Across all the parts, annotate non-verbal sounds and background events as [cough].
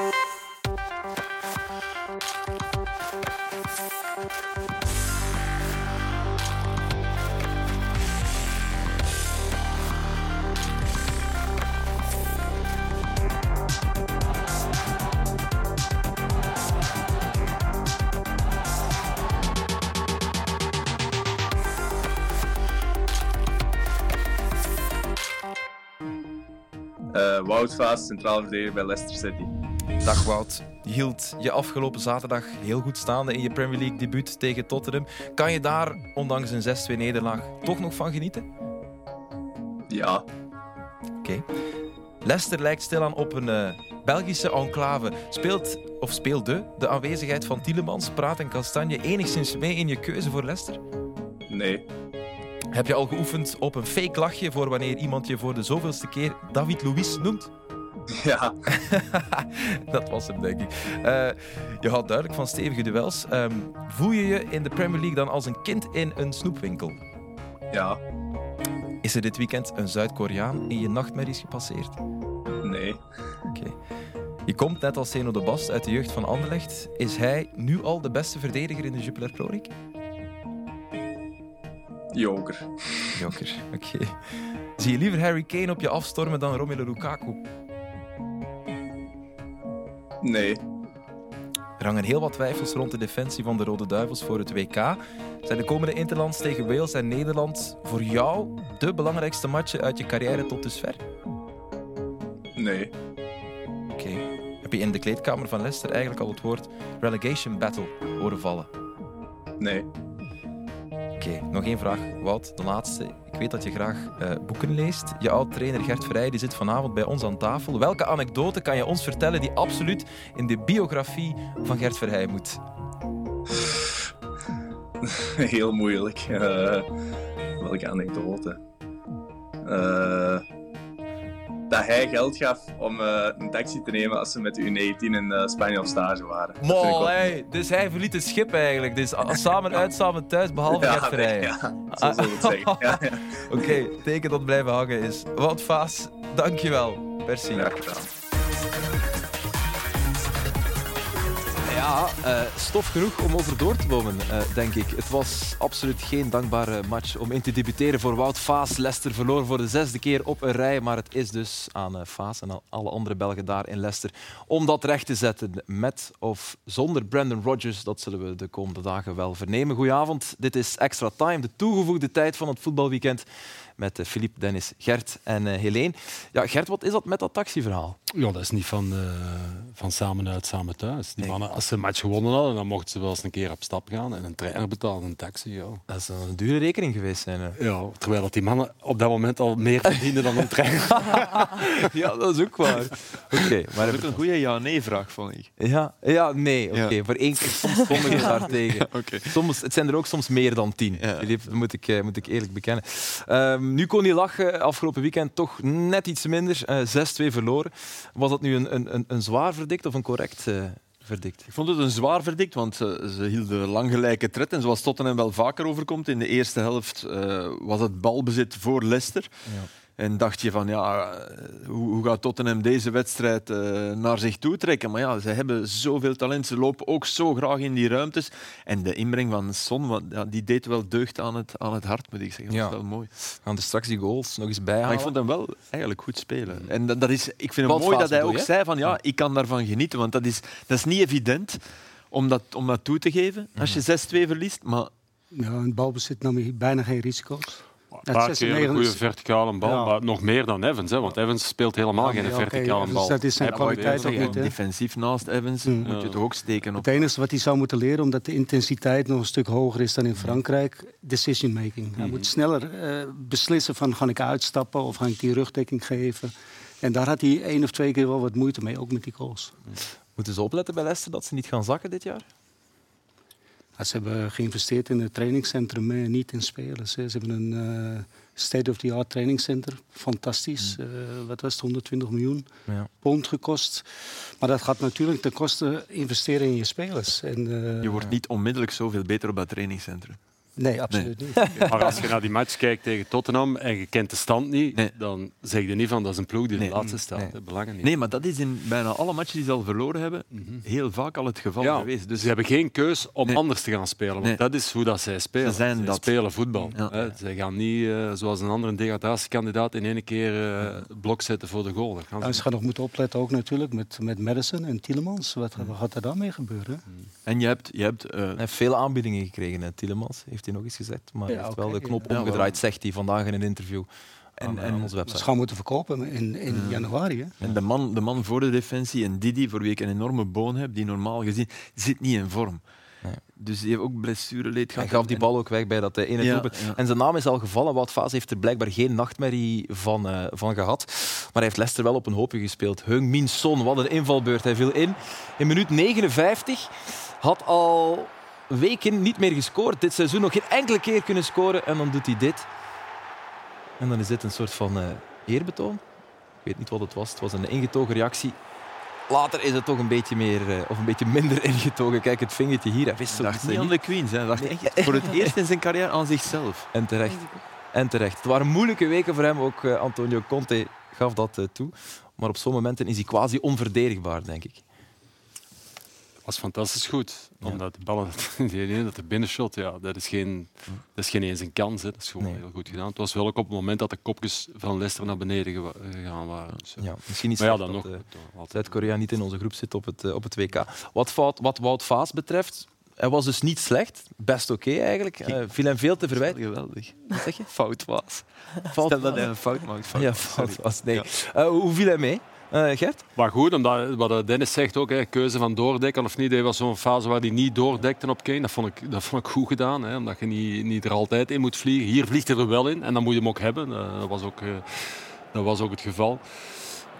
Uh, Wout Vaas, centraal verdediger bij Leicester City. Dag Wout. Je hield je afgelopen zaterdag heel goed staande in je Premier League debuut tegen Tottenham. Kan je daar, ondanks een 6-2 nederlaag, toch nog van genieten? Ja. Oké. Okay. Leicester lijkt stilaan op een uh, Belgische enclave. Speelt, of speelde, de aanwezigheid van Tielemans, Praat en Kastanje enigszins mee in je keuze voor Leicester? Nee. Heb je al geoefend op een fake lachje voor wanneer iemand je voor de zoveelste keer David Luiz noemt? [laughs] Ja. [laughs] dat was hem, denk ik. Uh, je houdt duidelijk van stevige duels. Um, voel je je in de Premier League dan als een kind in een snoepwinkel? Ja. Is er dit weekend een Zuid-Koreaan in je nachtmerries gepasseerd? Nee. Oké. Okay. Je komt net als Zeno de Bast uit de jeugd van Anderlecht. Is hij nu al de beste verdediger in de Jupiler Pro League? Joker. Joker, oké. Okay. Zie je liever Harry Kane op je afstormen dan Romelu Lukaku? Nee. Er hangen heel wat twijfels rond de defensie van de Rode Duivels voor het WK. Zijn de komende Interlands tegen Wales en Nederland voor jou de belangrijkste matchen uit je carrière tot dusver? Nee. Oké. Okay. Heb je in de kleedkamer van Leicester eigenlijk al het woord relegation battle horen vallen? Nee. Oké, nog één vraag. Wout, de laatste. Ik weet dat je graag uh, boeken leest. Je oud-trainer Gert Vrij die zit vanavond bij ons aan tafel. Welke anekdote kan je ons vertellen die absoluut in de biografie van Gert Verheij moet? [laughs] Heel moeilijk. Uh, welke anekdote? Uh, dat hij geld gaf om uh, een taxi te nemen als ze met de U19 in uh, Spanje op stage waren. Mooi, dus hij verliet het schip eigenlijk. Dus samen uit, samen thuis, behalve ja, het vrij. Ja, zo zou het zeggen. [laughs] Ja, ja. Oké, okay, teken dat blijven hangen is. Wat Vaas, dankjewel. Merci. Gedaan. Uh, stof genoeg om over door te bomen, uh, denk ik. Het was absoluut geen dankbare match om in te debuteren voor Wout Vaas. Leicester verloor voor de zesde keer op een rij, maar het is dus aan uh, Vaas en alle andere Belgen daar in Leicester om dat recht te zetten. Met of zonder Brandon Rodgers, dat zullen we de komende dagen wel vernemen. Goedenavond, dit is Extra Time, de toegevoegde tijd van het voetbalweekend met Philippe, Dennis, Gert en uh, Helene. Ja, Gert, wat is dat met dat taxiverhaal? Ja, dat is niet van, uh, van samen uit, samen thuis. Die nee. mannen, als ze een match gewonnen hadden, dan mochten ze wel eens een keer op stap gaan en een trainer betalen, een taxi. Ja. Dat is een dure rekening geweest zijn. Hè? Ja, terwijl dat die mannen op dat moment al meer verdienden dan een trainer. [laughs] ja, dat is ook waar. Oké, okay, maar dat is ook een goede ja-nee-vraag, vond ik. Ja, ja nee, oké. Okay. Ja. Voor één keer soms sommigen [laughs] ja. daartegen. okay. soms, het zijn er ook soms meer dan tien. Ja. Dat moet ik, moet ik eerlijk bekennen. Um, nu kon hij lachen. Afgelopen weekend toch net iets minder. Uh, 6-2 verloren. Was dat nu een, een, een zwaar verdict of een correct uh, verdict? Ik vond het een zwaar verdict, want ze, ze hielden lang gelijke tred. En zoals Tottenham wel vaker overkomt, in de eerste helft uh, was het balbezit voor Leicester. Ja. En dacht je van, ja, hoe, hoe gaat Tottenham deze wedstrijd uh, naar zich toe trekken? Maar ja, ze hebben zoveel talent. Ze lopen ook zo graag in die ruimtes. En de inbreng van Son, ja, die deed wel deugd aan het, aan het hart, moet ik zeggen. Dat ja. is wel mooi. Gaan er straks die goals nog eens bijhalen? Maar ik vond hem wel eigenlijk goed spelen. En dat, dat is, ik vind het mooi dat hij ook je? zei van, ja, ik kan daarvan genieten. Want dat is, dat is niet evident om dat, om dat toe te geven als je 6-2 verliest. Maar... Ja, in balbezit nam je bijna geen risico's. Een paar keer een goede verticale bal, ja. maar nog meer dan Evans. Hè, want Evans speelt helemaal ja, geen verticale okay, bal. dat is zijn kwaliteit ook niet. Defensief naast Evans mm. moet je toch ook steken. Op. Het enige wat hij zou moeten leren, omdat de intensiteit nog een stuk hoger is dan in Frankrijk, decision making. Hij mm. moet sneller uh, beslissen van ga ik uitstappen of ga ik die rugdekking geven. En daar had hij één of twee keer wel wat moeite mee, ook met die goals. Moeten ze opletten bij Leicester dat ze niet gaan zakken dit jaar? Ze hebben geïnvesteerd in het trainingscentrum, niet in spelers. Ze hebben een uh, state-of-the-art trainingscenter. Fantastisch. Mm. Uh, wat was het? 120 miljoen ja. pond gekost. Maar dat gaat natuurlijk ten koste investeren in je spelers. En, uh, je wordt niet onmiddellijk zoveel beter op dat trainingscentrum. Nee, absoluut niet. [laughs] Maar als je naar die match kijkt tegen Tottenham en je kent de stand niet, Nee. dan zeg je niet van dat is een ploeg die Nee. de laatste staat. Nee. Belangen niet. Nee, maar dat is in bijna alle matchen die ze al verloren hebben, heel vaak al het geval Ja, geweest. dus ze hebben geen keus om Nee. anders te gaan spelen. Want Nee. dat is hoe dat zij spelen. Ze zijn dat. spelen voetbal. Ja. Hè. Zij gaan niet, eh, zoals een andere degradatiekandidaat, in één keer eh, blok zetten voor de goal. Gaan ze En ze gaan nog moeten opletten ook natuurlijk met, met Madison en Tielemans. Wat, wat gaat er daarmee gebeuren? En je hebt, je hebt eh, heeft veel aanbiedingen gekregen, hè, Tielemans, heeft hij nog eens gezegd. Maar hij Ja, heeft wel de knop omgedraaid, zegt hij vandaag in een interview En- en aan onze Ze website. gaan moeten verkopen in, in januari. Hè? En de man, de man voor de defensie en Didi, voor wie ik een enorme boon heb, die normaal gezien zit niet in vorm. Nee. Dus die heeft ook blessureleed Hij gehad. gaf die bal ook weg bij dat eh, ene Ja, doelpunt. ja. En zijn naam is al gevallen. Wout Vaas heeft er blijkbaar geen nachtmerrie van, eh, van gehad. Maar hij heeft Leicester wel op een hoopje gespeeld. Heung Min Son, wat een invalbeurt. Hij viel in in minuut 59. Had al weken niet meer gescoord. Dit seizoen nog geen enkele keer kunnen scoren. En dan doet hij dit. En dan is dit een soort van eh, eerbetoon. Ik weet niet wat het was. Het was een ingetogen reactie. Later is het toch een beetje, meer, eh, of een beetje minder [laughs] ingetogen. Kijk, het vingertje hier. Hij wist Hij het dacht niet. niet aan de Queens. hè. Hij dacht Nee. echt voor het eerst in zijn carrière aan zichzelf. [laughs] En terecht. En terecht. Het waren moeilijke weken voor hem. Ook eh, Antonio Conte gaf dat eh, toe. Maar op zo'n momenten is hij quasi onverdedigbaar, denk ik. Was fantastisch goed. Omdat de ballen, [laughs] die ene dat de binnenshot, ja, dat is geen, dat is geen eens een kans. Hè. Dat is gewoon Nee. heel goed gedaan. Het was wel ook op het moment dat de kopjes van Leicester naar beneden gewa- gegaan waren. Dus, eh. Ja, misschien niet maar ja, dan dat, nog. eh, eh, altijd- Zuid-Korea niet in onze groep zit op het, eh, op het WK. Wat, fout, wat Wout Vaas betreft, hij was dus niet slecht. Best oké eigenlijk. Eh viel hem veel te verwijten. Geweldig. Wat zeg je? Fout was. Fout Stel dat was. hij een fout maakt. Fout Ja, fout was. Nee. Ja. Eh, hoe viel hij mee, Eh, Gert? Maar goed, omdat, wat Dennis zegt ook, hè, keuze van doordekken of niet. Hij was zo'n fase waar hij niet doordekte op Kane. Dat vond ik, dat vond ik goed gedaan. Hè, omdat je niet, niet er altijd in moet vliegen. Hier vliegt hij er wel in en dan moet je hem ook hebben. Eh, dat, was ook, eh, dat was ook het geval.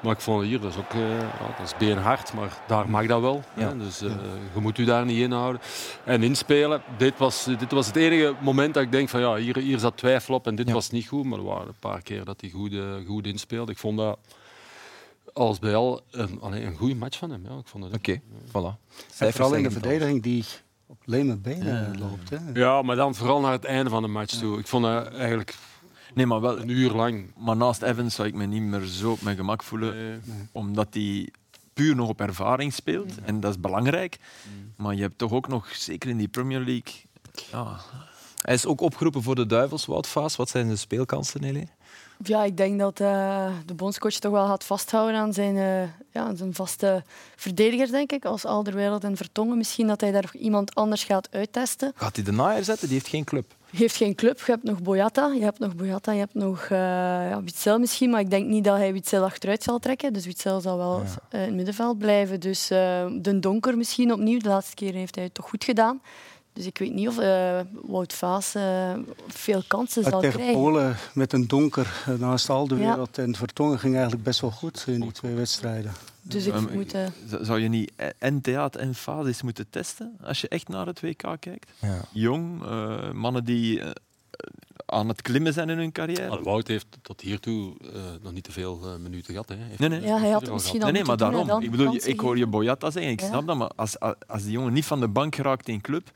Maar ik vond hier, dat is ook eh, ja, dat is beenhard, maar daar mag dat wel. Ja. Hè, dus eh, je moet u daar niet inhouden. En inspelen, dit was, dit was het enige moment dat ik denk van ja, hier, hier zat twijfel op en dit Ja. was niet goed. Maar er waren een paar keer dat hij goed, eh, goed inspeelde. Ik vond dat als bij al een, een goede match van hem. Ja, ik vond het Oké, voilà. En vooral in de verdediging die op leme benen loopt. Hè? Ja, maar dan vooral naar het einde van de match toe. Ik vond dat eigenlijk Nee, maar wel. een uur lang. Maar naast Evans zou ik me niet meer zo op mijn gemak voelen. Omdat hij puur nog op ervaring speelt. Mm. En dat is belangrijk. Maar je hebt toch ook nog, zeker in die Premier League... Ja, Hij is ook opgeroepen voor de Duivels, Wout Vaas. Wat zijn de speelkansen, Nelly? Ja, ik denk dat eh, de bondscoach toch wel gaat vasthouden aan zijn, eh, ja, zijn vaste verdedigers, denk ik. Als Alderweireld en Vertongen. Misschien dat hij daar iemand anders gaat uittesten. Gaat hij de naaier zetten? Die heeft geen club. Heeft geen club. Je hebt nog Boyata. Je hebt nog Boyata. Je hebt nog eh ja, Witzel misschien. Maar ik denk niet dat hij Witzel achteruit zal trekken. Dus Witzel zal wel in het middenveld blijven. Dus de Donker misschien opnieuw. De laatste keer heeft hij het toch goed gedaan. Dus ik weet niet of eh, Wout Vaas eh, veel kansen zal tegen krijgen. Polen met een donker eh, naast al de wereld en Vertongen ging eigenlijk best wel goed in die twee wedstrijden. Dus ik moet... Zou je niet en theat en fases moeten testen als je echt naar het WK kijkt? Ja. Jong, eh, mannen die aan het klimmen zijn in hun carrière. maar Wout heeft tot hiertoe eh nog niet te veel eh, minuten gehad. Hè. Heeft Nee, nee. ja, hij had al misschien Nee, maar daarom. dan Ik, bedoel, ik hoor je Boyata zeggen, ik Ja. snap dat, maar als, als die jongen niet van de bank geraakt in club,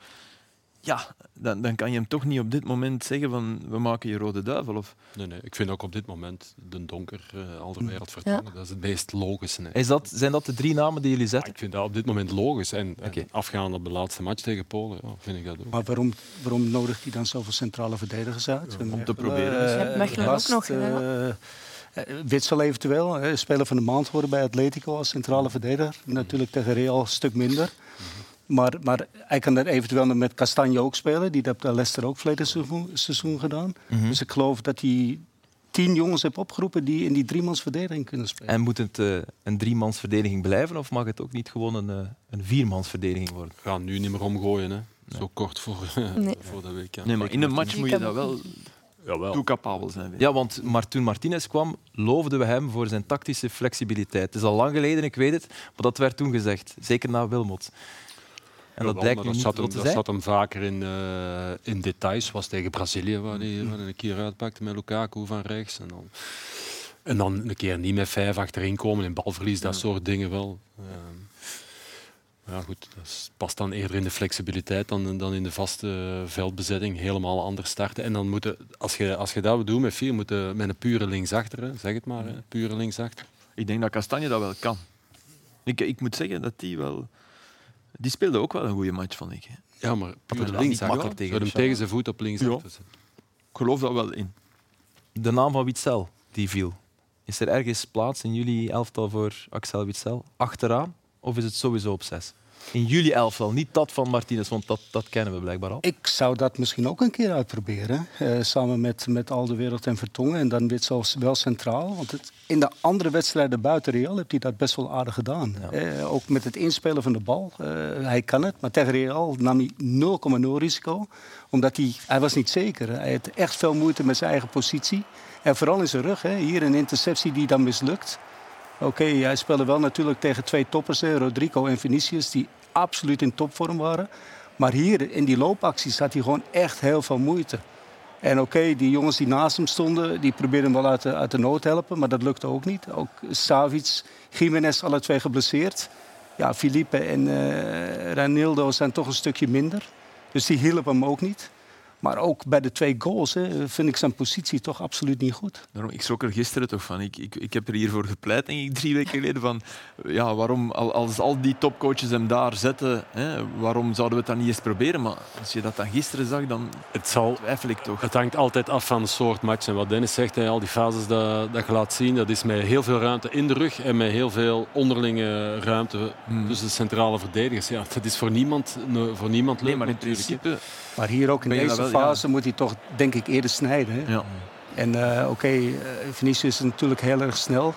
ja, dan, dan kan je hem toch niet op dit moment zeggen van we maken je rode duivel. Of, Nee, nee. Ik vind ook op dit moment de donker uh, al de wereld vertongen. Dat is het meest logische. Hè. Is dat, zijn dat de drie namen die jullie Ja, zetten? ik vind dat op dit moment logisch. En, afgaand op de laatste match tegen Polen, ja, vind ik dat ook. Maar waarom, waarom nodigt hij dan zoveel centrale verdedigers uit? om te proberen. eh, Je hebt Mechelen ook nog, eh, eh, Witsel eventueel, eh, speler van de maand worden bij Atletico als centrale verdediger. Natuurlijk tegen Real een stuk minder. Maar, maar hij kan er eventueel nog met Castanje ook spelen. Die heeft bij Leicester ook verleden seizoen, seizoen gedaan. Mhm. Dus ik geloof dat hij tien jongens heeft opgeroepen die in die driemans verdediging kunnen spelen. En moet het eh, een driemansverdediging blijven of mag het ook niet gewoon een, eh, een viermansverdediging worden? We gaan nu niet meer omgooien. Hè. Zo kort voor, [laughs] Nee. voor de week. nee, maar in een match moet je dat wel Jawel. toecapabel zijn. Ja, want maar toen Martinez kwam, loofden we hem voor zijn tactische flexibiliteit. Het is al lang geleden, ik weet het, maar dat werd toen gezegd. Zeker na Wilmot. En dat blijkt niet zat hem, te dat zat hem vaker in, eh, in details. Was tegen Brazilië, waar hij waar hij een keer uitpakte met Lukaku van rechts. En dan, en dan een keer niet met vijf achterin komen in balverlies, dat soort dingen wel. Ehm, Ja, goed, dat past dan eerder in de flexibiliteit dan, dan in de vaste veldbezetting. Helemaal anders starten. En dan moeten, als je, als je dat doet met vier, moeten met een pure linksachter, hè, zeg het maar, hè, pure linksachter. Ik denk dat Kastanje dat wel kan. Ik, ik moet zeggen dat die wel... Die speelde ook wel een goede match, vond ik. hè. Ja, maar niet linksachter. makkelijk tegen hem tegen zijn voet op links Ja. Ik geloof dat wel in. De naam van Witzel, die viel. Is er ergens plaats in jullie elftal voor Axel Witzel? Achteraan? Of is het sowieso op zes? In jullie elftal, niet dat van Martinez, want dat, dat kennen we blijkbaar al. Ik zou dat misschien ook een keer uitproberen. eh, samen met, met Al de Wereld en Vertongen. En dan Witsel wel centraal. Want het, in de andere wedstrijden buiten Real heeft hij dat best wel aardig gedaan. Ja. Eh, ook met het inspelen van de bal. Eh, hij kan het. Maar tegen Real nam hij 0,0 risico. Omdat hij, hij was niet zeker. Hij had echt veel moeite met zijn eigen positie. En vooral in zijn rug. Hè. Hier een interceptie die dan mislukt. Oké, hij speelde wel natuurlijk tegen twee toppers, Rodrigo en Vinicius, die absoluut in topvorm waren. Maar hier in die loopacties had hij gewoon echt heel veel moeite. En oké, die jongens die naast hem stonden, die probeerden hem wel uit de, uit de nood te helpen, maar dat lukte ook niet. Ook Savic, Jiménez, alle twee geblesseerd. Ja, Felipe en eh Ranildo zijn toch een stukje minder. Dus die hielpen hem ook niet. Maar ook bij de twee goals hè, vind ik zijn positie toch absoluut niet goed. Daarom, ik schrok er gisteren toch van. Ik, ik, ik heb er hiervoor gepleit, denk ik, drie weken geleden. Van, ja, waarom, al- als al die topcoaches hem daar zetten, hè, waarom zouden we het dan niet eens proberen? Maar als je dat dan gisteren zag, dan Het, zal, twijfel ik toch. het hangt altijd af van de soort match. En wat Dennis zegt, hè, al die fases dat, dat je laat zien, dat is met heel veel ruimte in de rug en met heel veel onderlinge ruimte Hmm. tussen de centrale verdedigers. Ja, dat is voor niemand, voor niemand leuk Nee, maar in natuurlijk, hè. principe... Maar hier ook in deze. Fase moet hij toch, denk ik, eerder snijden. Hè? Ja. En eh, oké, eh, Vinicius is natuurlijk heel erg snel.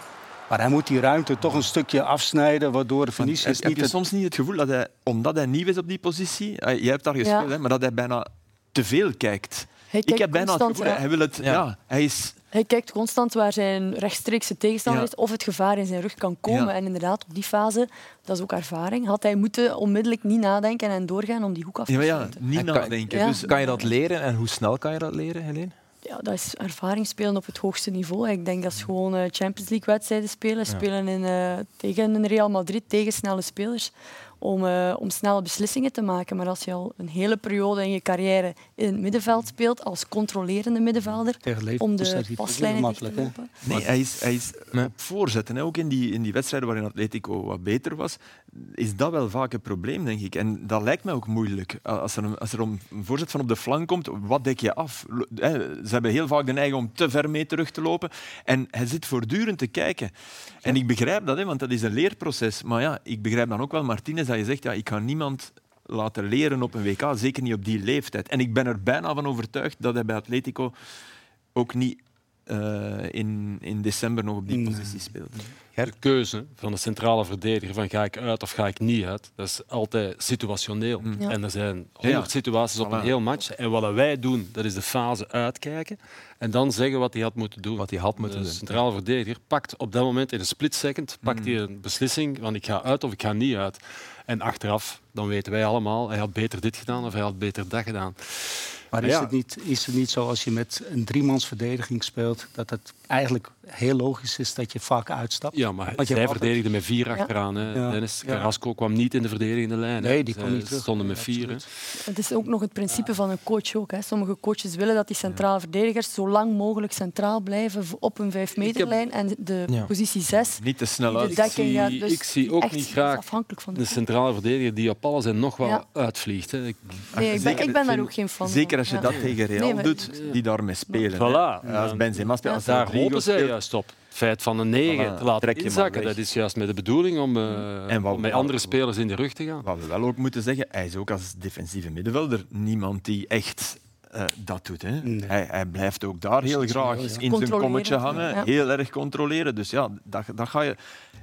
Maar hij moet die ruimte toch een stukje afsnijden, waardoor Maar Vinicius heb, je het- soms niet het gevoel dat hij, omdat hij nieuw is op die positie, eh, jij hebt daar gespeeld, Ja. hè, maar dat hij bijna te veel kijkt. Hij Ik kijkt heb bijna het constant, gevoel, ja. hij wil het... Ja. Ja. hij is... Hij kijkt constant waar zijn rechtstreekse tegenstander Ja. is of het gevaar in zijn rug kan komen. Ja. En inderdaad, op die fase, dat is ook ervaring, had hij moeten onmiddellijk niet nadenken en doorgaan om die hoek af te Ja, maar ja, sluiten. niet En kan- nadenken. Ja. Dus, Kan je dat leren en hoe snel kan je dat leren, Helene? Ja, dat is ervaring spelen op het hoogste niveau. Ik denk dat is gewoon eh, Champions League wedstrijden spelen. Spelen in, eh, tegen een Real Madrid, tegen snelle spelers. Om, eh, om snelle beslissingen te maken. Maar als je al een hele periode in je carrière in het middenveld speelt, als controlerende middenvelder, om Leverkusen de paslijnen te lopen. Nee, hij is, hij is Nee. op voorzetten. Hè. Ook in die, in die wedstrijden waarin Atletico wat beter was, is dat wel vaak een probleem, denk ik. En dat lijkt mij ook moeilijk. Als er, een, als er een voorzet van op de flank komt, wat dek je af? Ze hebben heel vaak de neiging om te ver mee terug te lopen. En hij zit voortdurend te kijken. En ik begrijp dat, hè, want dat is een leerproces. Maar ja, ik begrijp dan ook wel, Martinez, dat je zegt, ja, ik ga niemand laten leren op een WK, zeker niet op die leeftijd. En ik ben er bijna van overtuigd dat hij bij Atletico ook niet eh, in, in december nog op die Nee. positie speelde. De keuze van de centrale verdediger van ga ik uit of ga ik niet uit, dat is altijd situationeel. Ja. En er zijn honderd situaties op een heel match. En wat wij doen, dat is de fase uitkijken en dan zeggen wat hij had moeten doen. Wat hij had moeten de doen. centrale verdediger pakt op dat moment in een split second pakt Mm. hij een beslissing van ik ga uit of ik ga niet uit. En achteraf, dan weten wij allemaal, hij had beter dit gedaan of hij had beter dat gedaan. Maar is, Ja. het niet, is het niet zo als je met een driemans verdediging speelt, dat het eigenlijk heel logisch is dat je vaak uitstapt? Ja, maar Want je zij altijd- verdedigde met vier Ja. achteraan. Hè. Dennis Ja. Carrasco kwam niet in de verdedigende lijn. hè. Nee, die kwam niet terug. stonden met vier. hè. Het is ook nog het principe van een coach ook. Hè. Sommige coaches willen dat die centrale verdedigers zo lang mogelijk centraal blijven op een vijf meterlijn en de Ja. positie 6 Niet te snel uit. Ik zie- dus ik zie ook niet graag afhankelijk van de De centrale verdediger die op alles en nog wat Ja. uitvliegt. Hè. Ik- Nee, ik ben, Zeker- ik ben daar ook geen fan Zeker van. als je Ja. dat tegen Real Nee, maar- doet, die daarmee spelen. hè. Voilà. Ja, Als Benzema speelt, als Daar Rodrigo hopen zij juist op. Het feit van een 9 Voilà, te laten inzakken, dat is juist met de bedoeling om, eh, En om met andere spelers in de rug te gaan. Wat we wel ook moeten zeggen, hij is ook als defensieve middenvelder niemand die echt eh, dat doet. Hè. Nee. Hij, hij blijft ook daar heel graag ja. in zijn kommetje hangen, ja. heel erg controleren. Dus ja, dat, dat ga je...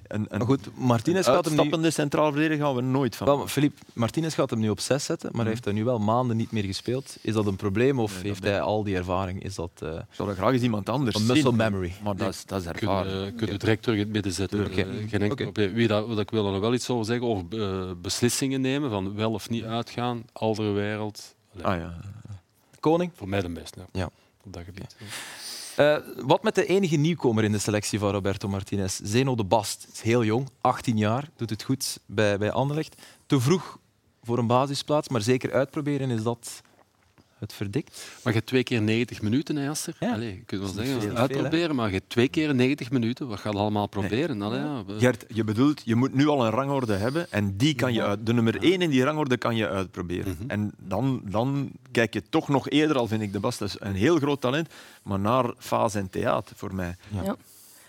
Een, een Maar goed, Martinez gaat hem nu... centraal verdediger gaan we nooit van. Wel, maar Philippe, Martinez gaat hem nu op 6 zetten, maar hij heeft er nu wel maanden niet meer gespeeld. Is dat een probleem of Nee, dat heeft hij al die ervaring? Is dat eh, Ik zou dat graag eens iemand anders een muscle memory? Maar dat is, dat is Kunnen ervaring. we, kunnen we direct terug in het midden zetten. Oké. Eh, geen enkel. Wie dat, wat ik wil er nog wel iets over zeggen, over eh, beslissingen nemen, van wel of niet uitgaan, andere wereld. Ah, ja. Koning? Voor mij de beste. Ja. Ja. Op dat gebied. Uh, wat met de enige nieuwkomer in de selectie van Roberto Martinez, Zeno de Bast. Is heel jong, 18 jaar, doet het goed bij, bij Anderlecht. Te vroeg voor een basisplaats, maar zeker uitproberen is dat het verdikt. Maar je hebt twee keer 90 minuten, hè, Aster? Ja. Allee, je kunt wel zeggen, veel, uitproberen, veel, maar je hebt twee keer 90 minuten. Wat ga je allemaal proberen? Nee. Allee, ja. Gert, je bedoelt, je moet nu al een rangorde hebben en die kan je uit, de nummer 1 in die rangorde kan je uitproberen. Mm -hmm. En dan, dan kijk je toch nog eerder, al vind ik de Bast een heel groot talent, maar naar fase en theater voor mij. Ja. ja.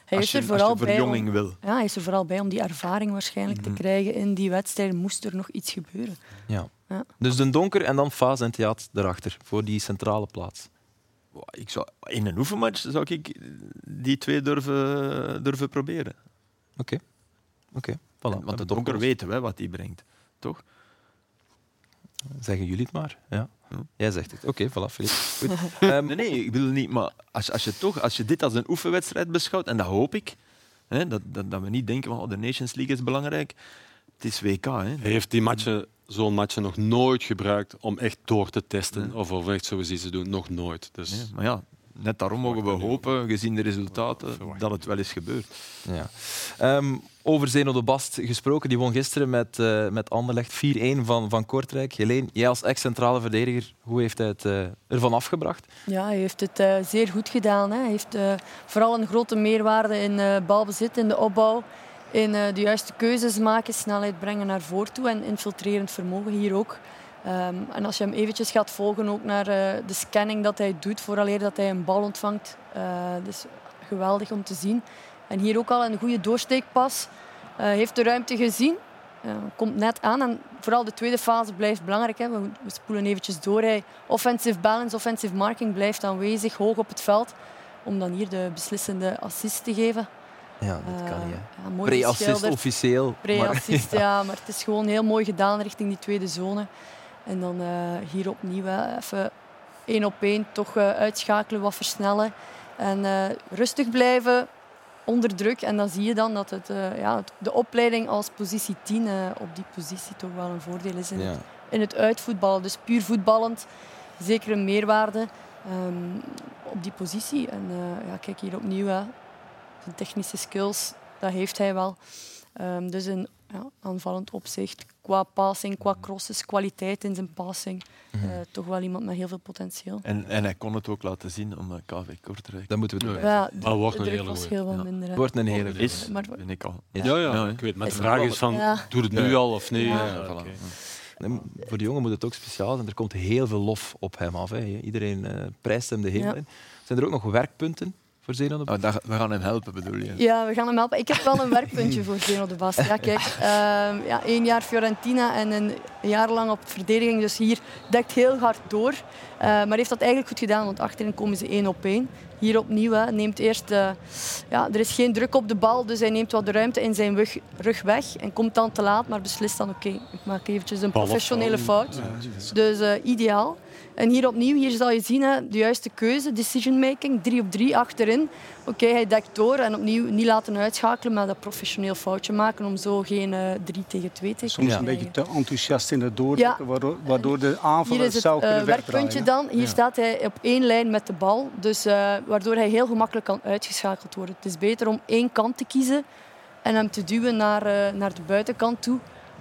Hij is, er vooral bij om, wil. Ja, hij is er vooral bij om die ervaring waarschijnlijk mm -hmm. te krijgen. In die wedstrijd moest er nog iets gebeuren. Ja. Ja. Dus de donker en dan Faas en Theat erachter, voor die centrale plaats. Ik zou, in een oefenmatch zou ik die twee durven, durven proberen. Oké. Okay. Okay. Voilà. Want de donker weten we wat die brengt, toch? Zeggen jullie het maar. Ja. Hm. Jij zegt het. Oké, okay, voilà, Filip. um, [laughs] nee, nee, ik bedoel niet, maar als, als, je toch, als je dit als een oefenwedstrijd beschouwt, en dat hoop ik, hè, dat, dat, dat we niet denken van oh, de Nations League is belangrijk, het is WK. Hè. Hij heeft die matchen zo'n match nog nooit gebruikt om echt door te testen of, of echt zoals ze doen. Nog nooit. Dus... Nee, maar ja, net daarom mogen we hopen, gezien de resultaten, dat het wel eens gebeurt. Ja. Um, over Zeno de Bast gesproken, die won gisteren met, uh, met Anderlecht 4-1 van, van Kortrijk. Helene, jij als ex-centrale verdediger, hoe heeft hij het uh, ervan afgebracht? Ja, hij heeft het uh, zeer goed gedaan. Hè. Hij heeft vooral een grote meerwaarde in balbezit, in de opbouw in uh, de juiste keuzes maken, snelheid brengen naar voren toe en infiltrerend vermogen hier ook. Um, en als je hem eventjes gaat volgen ook naar uh, de scanning dat hij doet vooraleer dat hij een bal ontvangt, uh, dus geweldig om te zien. En hier ook al een goede doorsteekpas. heeft de ruimte gezien, komt net aan. En vooral de tweede fase blijft belangrijk. Hè. We, we spoelen eventjes door. Hij, offensive balance, offensive marking blijft aanwezig, hoog op het veld. Om dan hier de beslissende assist te geven. Ja, dat kan niet. Ja, Pre-assist officieel. Pre-assist, [laughs] ja. Maar het is gewoon heel mooi gedaan richting die tweede zone. En dan uh, hier opnieuw hè, even één op één toch uh, uitschakelen, wat versnellen. En rustig blijven, onder druk. En dan zie je dan dat het, ja, de opleiding als positie 10 op die positie toch wel een voordeel is in, ja. het, in het uitvoetballen. Dus puur voetballend, zeker een meerwaarde um, op die positie. En ja, kijk hier opnieuw. Hè technische skills, dat heeft hij wel. Um, dus in ja, aanvallend opzicht, qua passing, qua crosses, kwaliteit in zijn passing. Mm -hmm. uh, toch wel iemand met heel veel potentieel. En, en hij kon het ook laten zien om KV Kortrijk. Dat moeten we doen. Ja, dat wordt een hele was heel wat minder. Ja. Wordt een hele. Is, maar, ben ik al. Ja, ja, ja, ik weet. Maar de vraag is van, doe het nu al of nee? Ja. Voilà. Okay. Voor de jongen moet het ook speciaal zijn. Er komt heel veel lof op hem af. Hè. Iedereen uh, prijst hem de hemel in. Zijn er ook nog werkpunt voor Zeno de Bast? Oh, we gaan hem helpen, bedoel je? Ja, we gaan hem helpen. Ik heb wel een werkpuntje voor Zeno de Bast. Ja, kijk, uh, ja, één jaar Fiorentina en een jaar lang op verdediging. Dus hier dekt heel hard door. Uh, maar heeft dat eigenlijk goed gedaan, want achterin komen ze één op één. Hier opnieuw, hè, neemt eerst... Uh, ja, er is geen druk op de bal, dus hij neemt wat de ruimte in zijn rug, rug weg. En komt dan te laat, maar beslist dan, oké, okay, ik maak eventjes een professionele fout. Dus uh, ideaal. En hier opnieuw, hier zal je zien, hè, de juiste keuze, decision making, drie op drie achterin. Oké, hij dekt door en opnieuw niet laten uitschakelen, maar dat professioneel foutje maken om zo geen uh, 3 tegen 2 te Soms een beetje te enthousiast in het doordekken, ja. waardoor, de aanvaller zelf kunnen uh, werkpuntje dan. Hier ja. staat hij op één lijn met de bal, dus, uh, waardoor hij heel gemakkelijk kan uitgeschakeld worden. Het is beter om één kant te kiezen en hem te duwen naar, naar de buitenkant toe.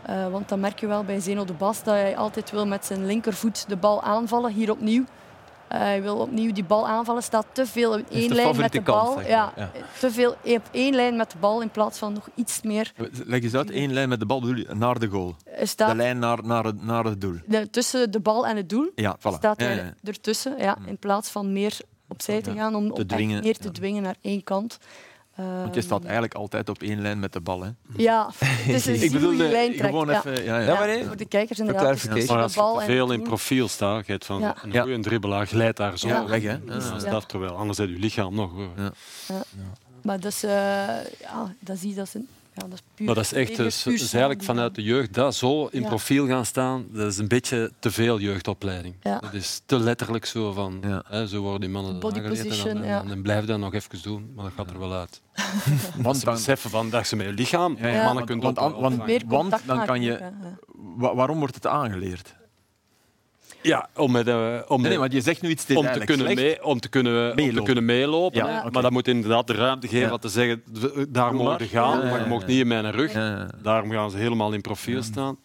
Uh, want dan merk je wel bij Zeno de Bas dat hij altijd wil met zijn linkervoet de bal aanvallen. Hier opnieuw. Uh, hij wil opnieuw die bal aanvallen. Staat te veel op één lijn met de bal. Kant, ja, ja, Te veel op één lijn met de bal in plaats van nog iets meer. Leg eens uit, één lijn met de bal bedoel je naar de goal. Staat de lijn naar, naar, het, naar het doel. De, tussen de bal en het doel ja, voilà. staat hij ja, ja. ertussen. Ja, in plaats van meer opzij te gaan om te dwingen, meer te dwingen naar één kant. Want je staat eigenlijk altijd op één lijn met de bal. Hè? Ja, [laughs] dus ik bedoel lijn gewoon ja. even. Ja, ja. ja maar voor de kijkers inderdaad. Ja, maar als je veel in profiel staat, je van ja. een goede dribbelaar glijdt daar zo weg. Hè? Ja. Dat terwijl, anders is je lichaam nog. Ja. Ja. Maar dat is, uh, ja, dat zie je dat ze ja, dat is puur, maar dat is echt dus, puur is eigenlijk vanuit de jeugd dat zo in ja. profiel gaan staan, dat is een beetje te veel jeugdopleiding. Ja. Dat is te letterlijk zo van, ja. hè, zo worden die mannen Body aangeleerd en, en, dan blijf dat nog even doen, maar dat gaat er wel uit. [laughs] want ze beseffen van dat ze met je lichaam ja, mannen want, kunt want, want, want, want dan kan je... Waarom wordt het aangeleerd? Ja, om, met, uh, om, nee, nee, want je zegt nu iets om, te kunnen mee, om, te kunnen, om te kunnen meelopen. Ja, okay. Maar dat moet inderdaad de ruimte geven om te zeggen, daar mogen gaan, maar je mag niet in mijn rug. Daarom gaan ze helemaal in profiel staan.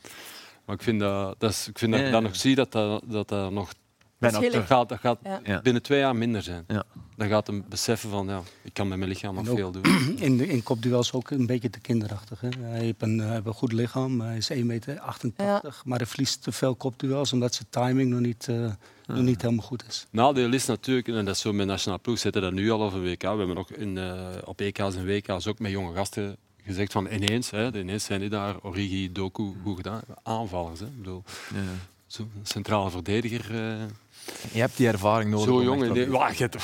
Maar ik vind dat, dat, is, ik vind dat, dat nog zie dat dat, dat, dat nog Dat is dat gaat, dat gaat Ja. binnen twee jaar minder zijn. Ja. Dan gaat hem beseffen van, ja, ik kan met mijn lichaam nog ook- veel doen. [clears throat] In, de- in kopduels ook een beetje te kinderachtig. Hè? Hij heeft een, hij heeft een goed lichaam, hij is 1,88 meter, maar hij verliest te veel kopduels omdat zijn timing nog niet, eh, nog niet helemaal goed is. Nadeel is natuurlijk, en dat is zo met nationale ploeg, zitten dat nu al over WK. We hebben ook in, eh, op EK's en WK's ook met jonge gasten gezegd van ineens, hè, ineens zijn die daar, Origi, Doku, goed gedaan. Aanvallers, hè. Ik bedoel, zo, een centrale verdediger. eh, Je hebt die ervaring nodig. zo om jong. echt Nee, wat- ja, je hebt-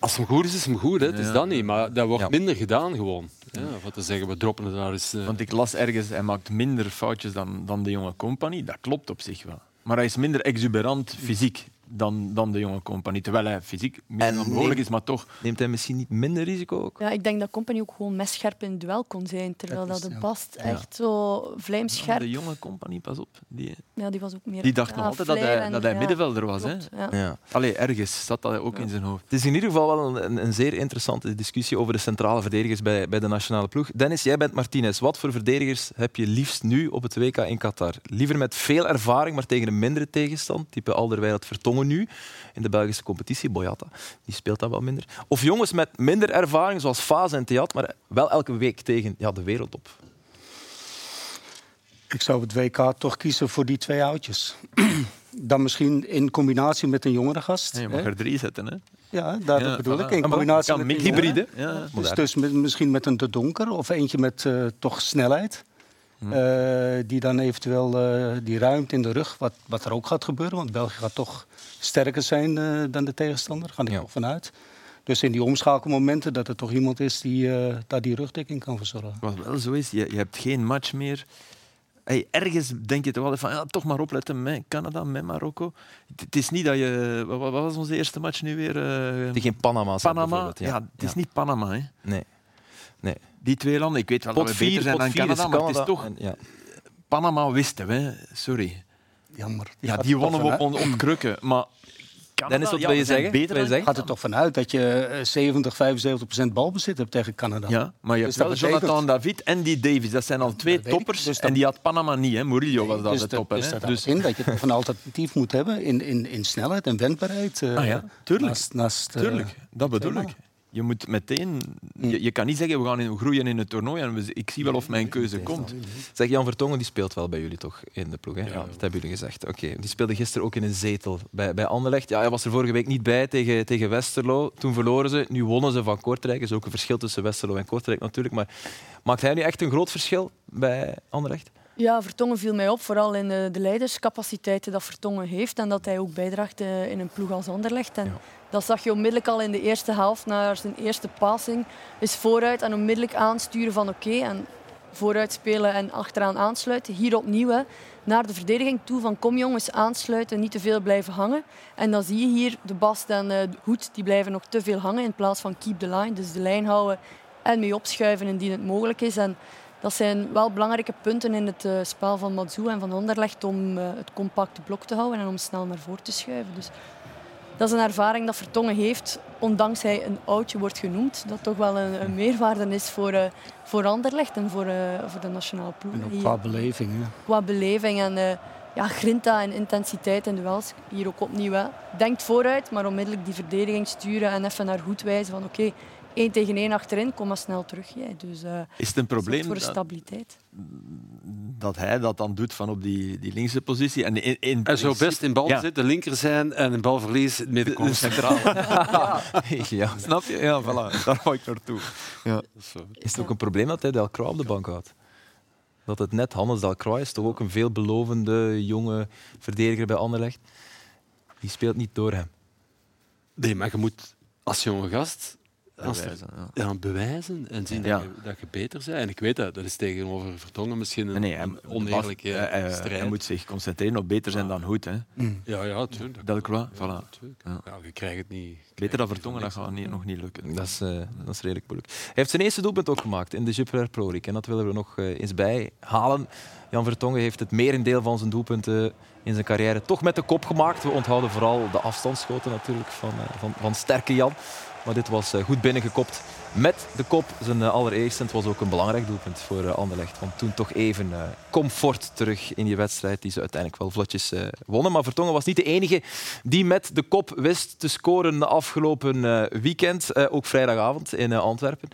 als hem goed is, is hem goed. Hè. Het is dat niet. Maar dat wordt Ja. minder gedaan gewoon. Ja, wat te zeggen, we droppen het daar eens. eh, Want ik las ergens, hij maakt minder foutjes dan, dan de jonge compagnie. Dat klopt op zich wel. Maar hij is minder exuberant fysiek dan, dan de jonge compagnie. Terwijl hij fysiek meer En dan mogelijk nee. is, maar toch. Neemt hij misschien niet minder risico ook? Ja, ik denk dat Company ook gewoon messcherp in het duel kon zijn. Terwijl Dat dat is- de ja. Bast echt zo vlijmscherp... De jonge compagnie, pas op. Die, Ja, die was ook meer... die dacht ja, nog altijd dat hij, en- dat hij ja, middenvelder was. Hè? klopt. Ja. Allee, ergens zat dat ook in zijn hoofd. Het is in ieder geval wel een, een zeer interessante discussie over de centrale verdedigers bij, bij de nationale ploeg. Dennis, jij bent Martinez. Wat voor verdedigers heb je liefst nu op het WK in Qatar? Liever met veel ervaring, maar tegen een mindere tegenstand, type Alderweireld Vertongen nu in de Belgische competitie, Boyata, die speelt dat wel minder. Of jongens met minder ervaring, zoals Faas en Theat, maar wel elke week tegen ja, de wereldtop. Ik zou het WK toch kiezen voor die twee oudjes. [clears throat] Dan misschien in combinatie met een jongere gast. Ja, je hè? mag er drie zetten. Hè? Ja, daar Ja, bedoel voilà. ik. In Maar combinatie met hybride. Ja. Dus, dus met, misschien met een De Donker of eentje met eh, toch snelheid. Hm. Eh, die dan eventueel eh, die ruimte in de rug, wat, wat er ook gaat gebeuren. Want België gaat toch sterker zijn eh, dan de tegenstander. Ga ik Ja. vanuit. Dus in die omschakelmomenten dat er toch iemand is die eh, daar die rugdekking kan verzorgen. Wat wel zo is, je, je hebt geen match meer. Hey, ergens denk je toch wel van, ja, toch maar opletten met Canada, met Marokko. Het, is niet dat je... Wat, wat was onze eerste match nu weer? eh, Tegen Panama. zijn Panama? bijvoorbeeld, Ja, het is niet Panama. Hè. Nee. nee. Die twee landen, ik weet wel Pot dat we beter 4, zijn dan 4 Canada, is maar het is toch... En, ja. Panama wisten we, sorry. Jammer. Ja, die wonnen we op, on- op krukken, maar... Canada, Dennis, wat ja, wil je zeggen? Beter je zeggen? gaat er toch vanuit dat je eh, 70, 75 procent balbezit hebt tegen Canada. Ja, maar je Dus hebt dat wel Jonathan David en die Davis. Dat zijn al twee toppers. Dus dat- En die had Panama niet. Hè. Murillo was dat dus de dat- topper. dus dat Dus, in dat je toch een alternatief moet hebben in, in, in snelheid en wendbaarheid. eh, Ah ja, tuurlijk. Naast, naast, eh, Tuurlijk, dat bedoel ik. Je moet meteen... Je, je kan niet zeggen, we gaan in, groeien in het toernooi en we- ik zie wel of mijn keuze komt. Zeg, Jan Vertongen die speelt wel bij jullie toch in de ploeg. Hè? Dat hebben jullie gezegd. Oké, Die speelde gisteren ook in een zetel bij, bij Anderlecht. Ja, hij was er vorige week niet bij tegen, tegen Westerlo. Toen verloren ze. Nu wonnen ze van Kortrijk. Er is ook een verschil tussen Westerlo en Kortrijk natuurlijk. Maar maakt hij nu echt een groot verschil bij Anderlecht? Ja, Vertongen viel mij op, vooral in de, de leiderscapaciteiten dat Vertongen heeft en dat hij ook bijdraagt eh, in een ploeg als Anderlecht. En Ja. Dat zag je onmiddellijk al in de eerste helft, naar zijn eerste passing. Is vooruit en onmiddellijk aansturen van oké, en vooruit spelen en achteraan aansluiten. Hier opnieuw hè, naar de verdediging toe van kom jongens, aansluiten, niet te veel blijven hangen. En dan zie je hier de Bast en eh, de Hoed, die blijven nog te veel hangen in plaats van keep the line. Dus de lijn houden en mee opschuiven indien het mogelijk is. En dat zijn wel belangrijke punten in het eh, spel van Mazou en van Anderlecht om eh, het compacte blok te houden en om snel naar voren te schuiven. Dus dat is een ervaring dat Vertongen heeft, ondanks hij een oudje wordt genoemd. Dat toch wel een, een meerwaarde is voor, eh, voor Anderlecht en voor, voor de nationale ploeg. En ook qua beleving. Hè. qua beleving en ja, grinta en intensiteit in duels. Hier ook opnieuw. Hè. Denkt vooruit, maar onmiddellijk die verdediging sturen en even naar goed wijzen van oké, één tegen één achterin, kom maar snel terug. Jij. Dus eh Is het een probleem voor de dat, stabiliteit. dat hij dat dan doet van op die, die linkse positie? En in, in Hij zou best in balbezit de linker zijn en in balverlies het middenkomt. centraal. [laughs] ja. Snap je? Ja, voilà. Daar wou ik naartoe. Ja. Is het ook een probleem dat hij Delcroix op de bank houdt? Dat het net Hannes Delcroix is, toch ook een veelbelovende jonge verdediger bij Anderlecht. Die speelt niet door hem. Nee, maar je moet als jonge gast als Bewijzen, ja. ja, bewijzen en zien Ja. dat, je, dat je beter bent. En ik weet dat, dat is tegenover Vertongen misschien een, Nee, oneerlijke strijd. hij moet zich concentreren op beter zijn dan goed. Hè. Ja, ja, tuurlijk. Delcroix, Ja, voilà. natuurlijk. Ja. Ja, je krijgt het niet. Beter dan Vertongen, dat gaat niet, nog niet lukken. Dat is, eh, dat is redelijk moeilijk. Hij heeft zijn eerste doelpunt ook gemaakt in de Jupiler Pro League. En dat willen we nog eh, eens bijhalen. Jan Vertongen heeft het merendeel van zijn doelpunten in zijn carrière toch met de kop gemaakt. We onthouden vooral de afstandsschoten natuurlijk van, eh, van, van sterke Jan. Maar dit was eh, goed binnengekopt met de kop. Zijn eh, allereerste. Het was ook een belangrijk doelpunt voor eh, Anderlecht. Want toen toch even comfort terug in die wedstrijd die ze uiteindelijk wel vlotjes wonnen. Maar Vertongen was niet de enige die met de kop wist te scoren de afgelopen weekend. Ook vrijdagavond in Antwerpen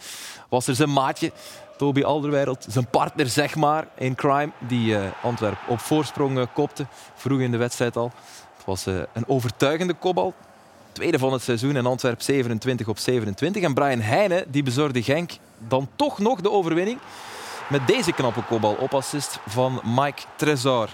was er zijn maatje. Toby Alderweireld, zijn partner zeg maar in crime, die eh Antwerp op voorsprong kopte, vroeg in de wedstrijd al. Het was een overtuigende kopbal. Tweede van het seizoen in Antwerp 27 op 27. En Brian Heijnen die bezorgde Genk dan toch nog de overwinning met deze knappe kopbal op assist van Mike Trezor.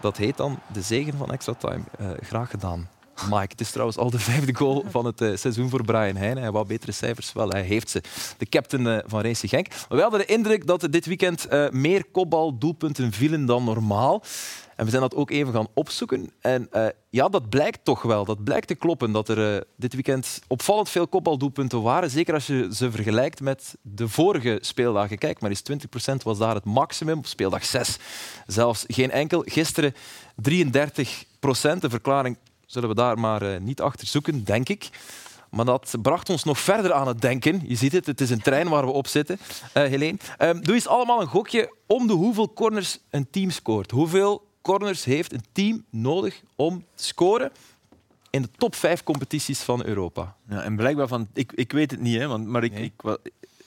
Dat heet dan de zegen van extra time. Eh, graag gedaan. Mike, het is trouwens al de vijfde goal van het eh, seizoen voor Brian Heijnen. Hij wou betere cijfers. Wel, hij heeft ze. De captain eh, van Racing Genk. Maar we hadden de indruk dat dit weekend meer kopbaldoelpunten vielen dan normaal. En we zijn dat ook even gaan opzoeken. En eh, ja, dat blijkt toch wel. Dat blijkt te kloppen dat er eh, dit weekend opvallend veel kopbaldoelpunten waren. Zeker als je ze vergelijkt met de vorige speeldagen. Kijk, maar eens 20% was daar het maximum. Op speeldag 6 zelfs geen enkel. Gisteren 33% De verklaring zullen we daar maar eh, niet achter zoeken, denk ik. Maar dat bracht ons nog verder aan het denken. Je ziet het, het is een trein waar we op zitten. Helene, Ehm, doe eens allemaal een gokje om de hoeveel corners een team scoort. Hoeveel corners heeft een team nodig om te scoren in de top 5 competities van Europa? Ja, en blijkbaar van, ik, ik weet het niet, hè, want, maar ik, Nee. ik,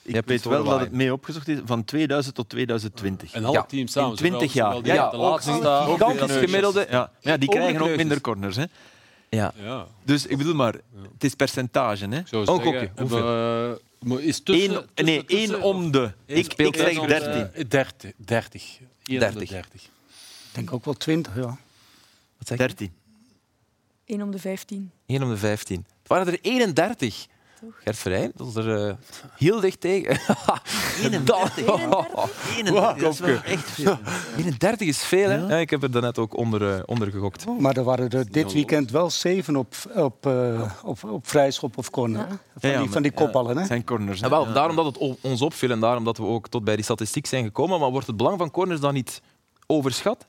ik weet wel dat het mee opgezocht is van 2000 tot 2020. En alle Ja, teams samen. in 20 jaar. Ja, de ook laatste gigantisch gemiddelde. Ja, ja die krijgen ook de minder corners. Hè. Ja. Ja, Dus ik bedoel maar, het is percentage. Hè. Ook zeggen, Hoeveel? we, eh, maar is tussen, Eén, tussen- nee, tussen- één om de. Ik, ik zeg om 13. de- 30. 30. Eén om de 30. 30. Ik denk ook wel 20, ja. Wat zeg je? 13. 1 om de 15. 1 om de 15. Het waren er 31. Gert Verheyen, dat is er eh, heel dicht tegen. [laughs] 31. 31? [laughs] dat is wel echt veel. [laughs] 31 is veel, hè? Ja. Ik heb er daarnet ook onder, eh, onder gegokt. Maar er waren er dit weekend wel zeven op, op, eh, op, op vrijschop of corner. Ja. Van, ja, die, maar- van die kopballen. Hè? Het zijn corners. hè. Wel, daarom dat het ons opviel en daarom dat we ook tot bij die statistiek zijn gekomen. Maar wordt het belang van corners dan niet overschat?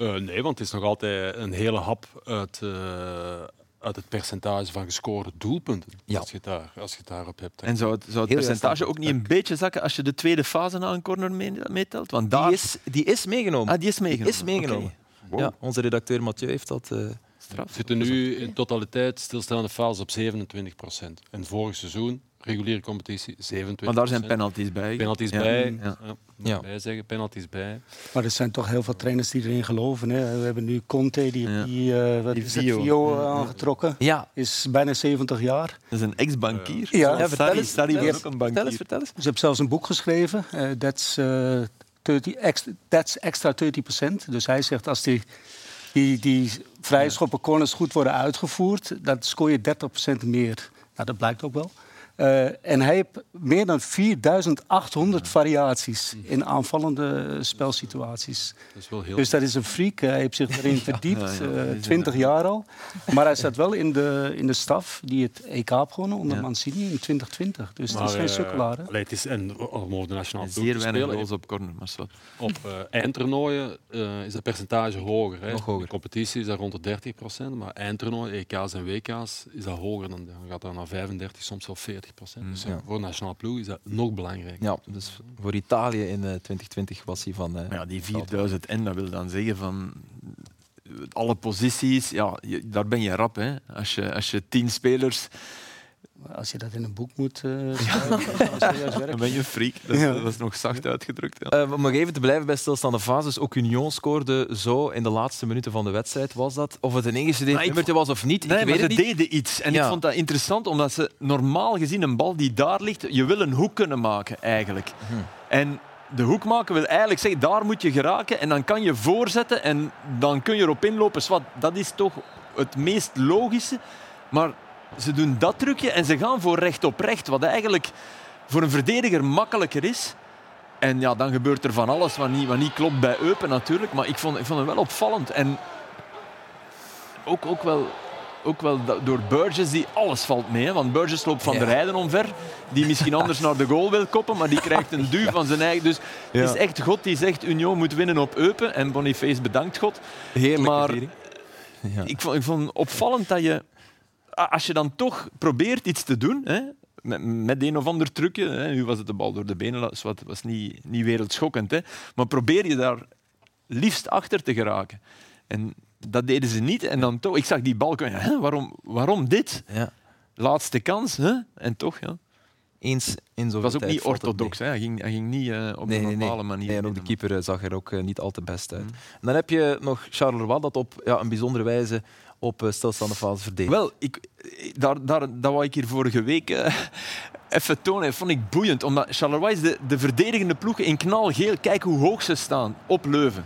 Eh, nee, want het is nog altijd een hele hap uit, eh, uit het percentage van gescoorde doelpunten. Ja. Als, je het daar, als je het daarop hebt. En zou het, zou het percentage ook niet een beetje zakken als je de tweede fase na een corner mee- meetelt? Want daar... Die is, die is meegenomen. Ah, die is meegenomen. Die is meegenomen. Oké. Wow. Ja, onze redacteur Mathieu heeft dat. eh, Straf. We zitten nu in totaliteit stilstaande fase op 27 procent. En vorig seizoen, reguliere competitie, 27 Maar daar zijn penalties bij. penalties Ja. bij. Ja. Ja. Ja. Bij zeggen, penalties bij. Maar er zijn toch heel veel trainers die erin geloven. Hè. We hebben nu Conte, die, Ja. die, eh, het, Vio. Vio Ja. aangetrokken. ja, Is bijna 70 jaar. Dat is een ex-bankier. Ja. Ja, vertel eens, Sarri was eens. ook een vertel eens, bankier. vertel eens. Ze hebben zelfs een boek geschreven. eh that's, eh 30 extra, that's extra 30% Dus hij zegt als die, die, die vrijschoppen corners goed worden uitgevoerd, dan scoor je 30% meer. Nou, dat blijkt ook wel. Eh, en hij heeft meer dan 4800 variaties in aanvallende spelsituaties. Dat is wel heel Dus dat is een freak. Hij heeft zich erin [laughs] verdiept, ja, eh, dat is 20 jaar al. Maar hij staat wel in de, in de staf die het EK heeft gewonnen onder Ja. Mancini in 2020. Dus het is geen eh, sukkelaar. het is, en om over de nationale Zeer weinig goals op corner. Maar zwart. Op eh, eindtoernooien eh, is dat percentage hoger. Hè. Nog hoger. De competitie is dat rond de 30 procent, maar eindtoernooi, EK's en WK's is dat hoger. Dan, dan gaat dat naar 35, soms wel 40 procent. Dus ja, Ja. voor de nationale ploeg is dat nog belangrijker. Ja, dus voor Italië in eh, 2020 was hij van. eh, ja, die 4000 en dat wil dan zeggen van eh, alle posities, ja, je- daar ben je rap. Hè. Als, je, als je tien spelers, Als je dat in een boek moet eh schrijven, dan ben [laughs] je een freak. Dat is, Ja. dat is nog zacht uitgedrukt. Ja. Eh, om nog even te blijven bij stilstaande fases. Ook Union scoorde zo in de laatste minuten van de wedstrijd. Was dat? Of het een ingestudeerd Maar ik nummertje was of niet, Nee, ik maar weet ze het niet. deden iets. En Ja. ik vond dat interessant, omdat ze normaal gezien een bal die daar ligt, je wil een hoek kunnen maken eigenlijk. Hm. En de hoek maken wil eigenlijk zeggen, daar moet je geraken en dan kan je voorzetten en dan kun je erop inlopen. Zwat, dat is toch het meest logische. Maar ze doen dat trucje en ze gaan voor recht op recht, wat eigenlijk voor een verdediger makkelijker is. En ja, dan gebeurt er van alles wat niet, wat niet klopt bij Eupen natuurlijk. Maar ik vond, ik vond het wel opvallend. En ook, ook wel ook wel door Burgess, die alles valt mee. Hè? Want Burgess loopt van de rijden omver, die misschien anders [laughs] naar de goal wil koppen, maar die krijgt een duw van zijn eigen. Dus het is echt God die zegt, Union moet winnen op Eupen. En Boniface bedankt God. Maar ja. ik, vond, ik vond opvallend dat je, als je dan toch probeert iets te doen, hè, met, met een of ander trucje, hè, nu was het de bal door de benen, dat was, was niet, niet wereldschokkend, hè, maar probeer je daar liefst achter te geraken. En dat deden ze niet. En dan toch, ik zag die bal hè, waarom, waarom dit? Ja. Laatste kans, hè? en toch, ja. Eens in zo'n was ook niet orthodox, hè? Hij, ging, hij ging niet uh, op nee, een normale nee. manier. Nee, en ook de keeper uh, zag er ook uh, niet al te best uit. Mm. En dan heb je nog Charleroi, dat op ja, een bijzondere wijze op stilstaande fase verdedigt. Wel, ik, daar, daar, dat wou ik hier vorige week even tonen. Vond ik boeiend, omdat Charleroi de, de verdedigende ploeg in knalgeel. Kijk hoe hoog ze staan op Leuven.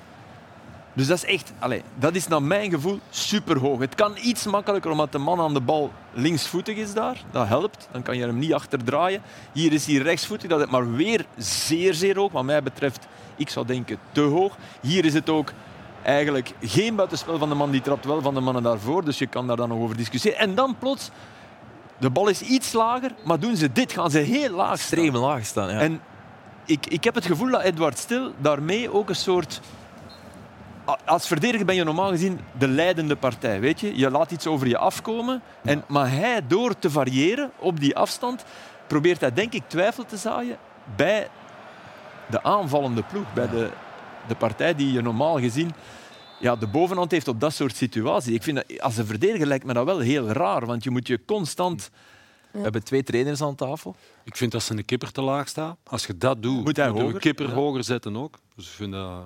Dus dat is echt, allez, dat is naar mijn gevoel super hoog. Het kan iets makkelijker omdat de man aan de bal linksvoetig is daar. Dat helpt. Dan kan je hem niet achterdraaien. Hier is hij rechtsvoetig. Dat is maar weer zeer, zeer hoog. Wat mij betreft, ik zou denken te hoog. Hier is het ook eigenlijk geen buitenspel van de man die trapt, wel van de mannen daarvoor. Dus je kan daar dan nog over discussiëren. En dan plots, de bal is iets lager, maar doen ze dit, gaan ze heel laag Extreem laag staan, ja. En ik, ik heb het gevoel dat Edward Stil daarmee ook een soort als verdediger ben je normaal gezien de leidende partij. Weet je? je laat iets over je afkomen. En, maar hij, door te variëren op die afstand, probeert hij denk ik twijfel te zaaien bij de aanvallende ploeg. Bij de, de partij die je normaal gezien ja, de bovenhand heeft op dat soort situaties. Ik vind dat, als een verdediger lijkt me dat wel heel raar, want je moet je constant... We hebben twee trainers aan tafel. Ik vind dat ze een kipper te laag staat. Als je dat doet, moet hij moet hoger? je kipper hoger zetten ook. Dus ik vind dat